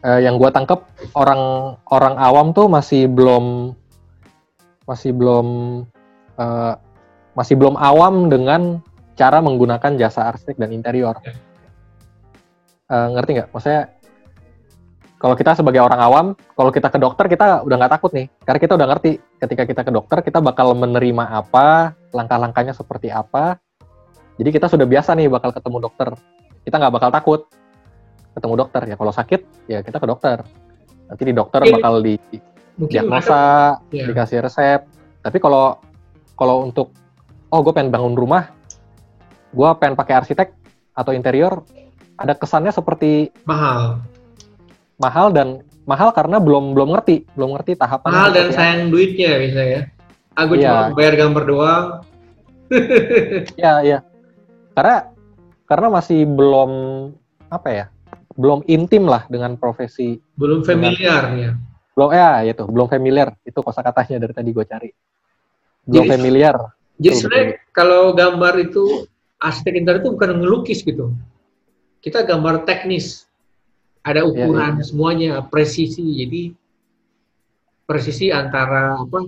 uh, yang gue tangkap orang orang awam tuh masih belum masih belum uh, masih belum awam dengan cara menggunakan jasa arsitek dan interior. Uh, ngerti nggak? Maksudnya kalau kita sebagai orang awam, kalau kita ke dokter kita udah nggak takut nih, karena kita udah ngerti ketika kita ke dokter kita bakal menerima apa, langkah-langkahnya seperti apa. Jadi kita sudah biasa nih bakal ketemu dokter. Kita nggak bakal takut ketemu dokter ya. Kalau sakit ya kita ke dokter. Nanti di dokter bakal di diagnosa,
Iya.
dikasih resep. Tapi kalau kalau untuk oh gue pengen bangun rumah, gue pengen pakai arsitek atau interior, ada kesannya seperti
mahal,
mahal dan mahal karena belum belum ngerti, belum ngerti tahapan.
mahal dan sayang duitnya misalnya. ya. Aku cuma
Iya.
bayar gambar doang.
Iya, iya. Karena karena masih belum apa ya? Belum intim lah dengan profesi.
Belum familiar ya.
Belum ya, itu belum familiar. Itu kosakatanya dari tadi gue cari. Belum
Jadi-
familiar.
Jadi
Betul,
sebenarnya kalau gambar itu arsitek interior itu bukan ngelukis gitu. Kita gambar teknis. Ada
Iya,
ukuran semuanya, presisi. Jadi presisi antara apa?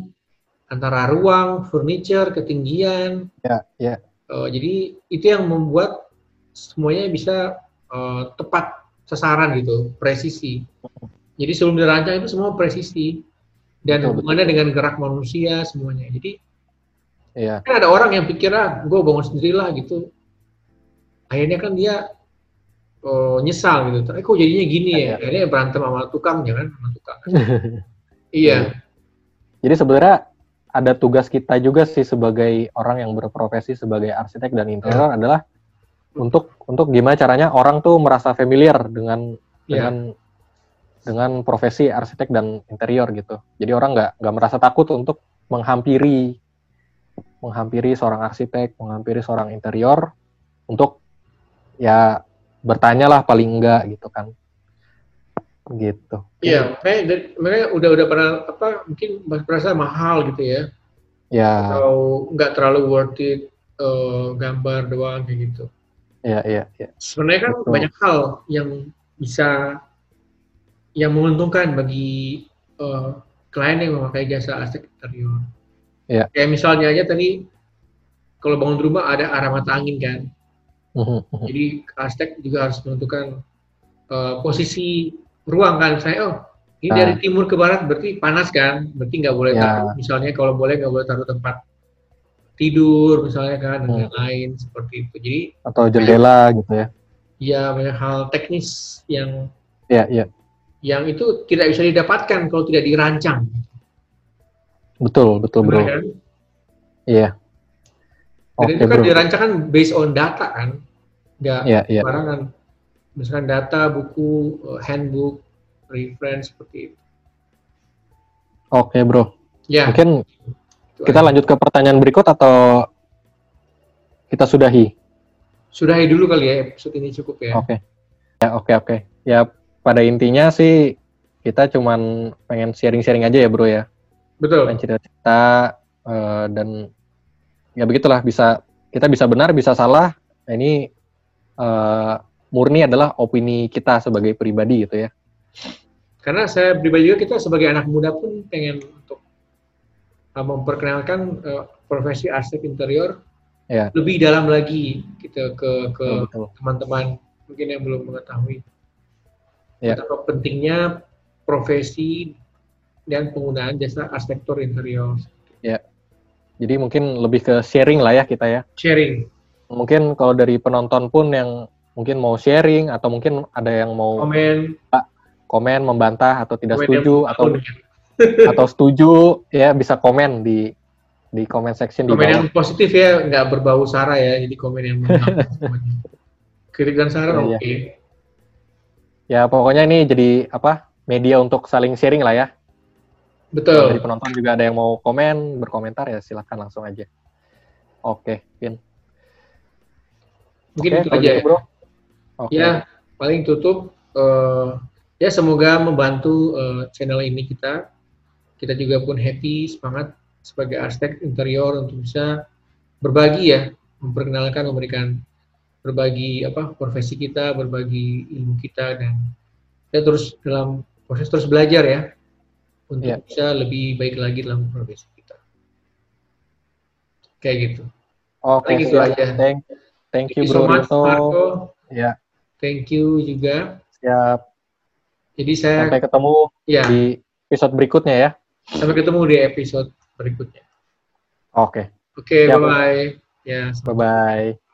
Antara ruang, furniture, ketinggian.
Ya, ya.
Eh, jadi itu yang membuat semuanya bisa eh, tepat sasaran gitu, presisi. Jadi sebelum dirancang itu semua presisi dan
Betul,
hubungannya dengan gerak manusia semuanya. Jadi
Iya.
kan ada orang yang pikir ah gue bangun sendiri lah gitu akhirnya kan dia eh, nyesal gitu tapi kok jadinya gini ya
Iya.
akhirnya berantem sama tukang jangan sama tukang iya
Jadi sebenarnya ada tugas kita juga sih sebagai orang yang berprofesi sebagai arsitek dan interior adalah untuk untuk gimana caranya orang tuh merasa familiar dengan
iya
dengan dengan profesi arsitek dan interior gitu. Jadi orang nggak nggak merasa takut untuk menghampiri menghampiri seorang arsitek, menghampiri seorang interior untuk ya bertanya lah paling enggak gitu kan. Gitu.
iya makanya dari- makanya udah udah pernah apa mungkin merasa mahal gitu ya
Ya,
atau nggak terlalu worth it eh, gambar doang kayak gitu
ya, ya, ya.
sebenarnya kan
Betul.
banyak hal yang bisa yang menguntungkan bagi eh, klien yang memakai jasa arsitek interior.
Iya.
Kayak misalnya aja tadi kalau bangun rumah ada arah mata angin kan,
Mhm, mhm.
jadi arsitek juga harus menentukan eh, posisi ruang kan. Saya oh ini
Nah.
dari timur ke barat berarti panas kan, berarti nggak boleh
Ya.
taruh. Misalnya kalau boleh nggak boleh taruh tempat tidur misalnya kan dan
Hmm.
lain-lain seperti itu. Jadi
Atau jendela gitu ya.
ya banyak hal teknis yang
Ya, ya.
yang itu tidak bisa didapatkan kalau tidak dirancang.
Betul, betul, bro.
Benar kan?
Iya.
Dan
Oke,
itu kan
bro.
dirancang kan based on data kan, nggak
Iya, iya.
sembarangan. Misalkan data, buku, eh, handbook, reference seperti itu.
Oke, bro.
Ya,
Mungkin
itu
kita
aja.
lanjut ke pertanyaan berikut atau kita sudahi?
Sudahi dulu kali ya episode ini cukup ya.
Oke. Ya, oke, oke. Ya, pada intinya sih kita cuman pengen sharing-sharing aja ya, bro ya.
Betul.
Pengen cerita-cerita eh, dan ya begitulah bisa kita bisa benar, bisa salah. Nah, ini eh, murni adalah opini kita sebagai pribadi gitu ya.
Karena saya pribadi juga kita sebagai anak muda pun pengen untuk uh, memperkenalkan uh, profesi arsitek interior
Ya.
lebih dalam lagi gitu ke ke teman-teman mungkin yang belum mengetahui
Ya.
betapa pentingnya profesi dan penggunaan jasa arsitektur interior
Jadi mungkin lebih ke sharing lah ya kita ya.
sharing
Mungkin kalau dari penonton pun yang mungkin mau sharing atau mungkin ada yang mau
komen
komen membantah atau tidak
komen
setuju
yang
atau atau setuju ya bisa komen di di comment section di
komen yang
bawah.
positif ya nggak berbau sara ya jadi komen yang kritik dan saran
Iya,
oke
Ya pokoknya ini jadi apa media untuk saling sharing lah ya.
Betul
dari penonton juga ada yang mau komen berkomentar ya silahkan langsung aja. Oke, Vin.
mungkin
Oke,
itu aja
gitu,
ya
bro. Oke.
Ya, paling tutup. eh, ya semoga membantu eh, channel ini kita. Kita juga pun happy, semangat sebagai arsitek interior untuk bisa berbagi ya, memperkenalkan, memberikan berbagi apa profesi kita, berbagi ilmu kita dan kita terus dalam proses terus belajar ya untuk
Iya.
bisa lebih baik lagi dalam profesi kita. Kayak gitu.
Oke,
paling itu
siap.
aja.
Thank, thank you
Thank you so much. Marco.
Ya,
Thank you juga.
siap.
Jadi saya
Sampai ketemu
ya
di episode berikutnya ya.
sampai ketemu di episode berikutnya.
Oke,
Oke,
Siap.
bye bye. Ya.
bye-bye.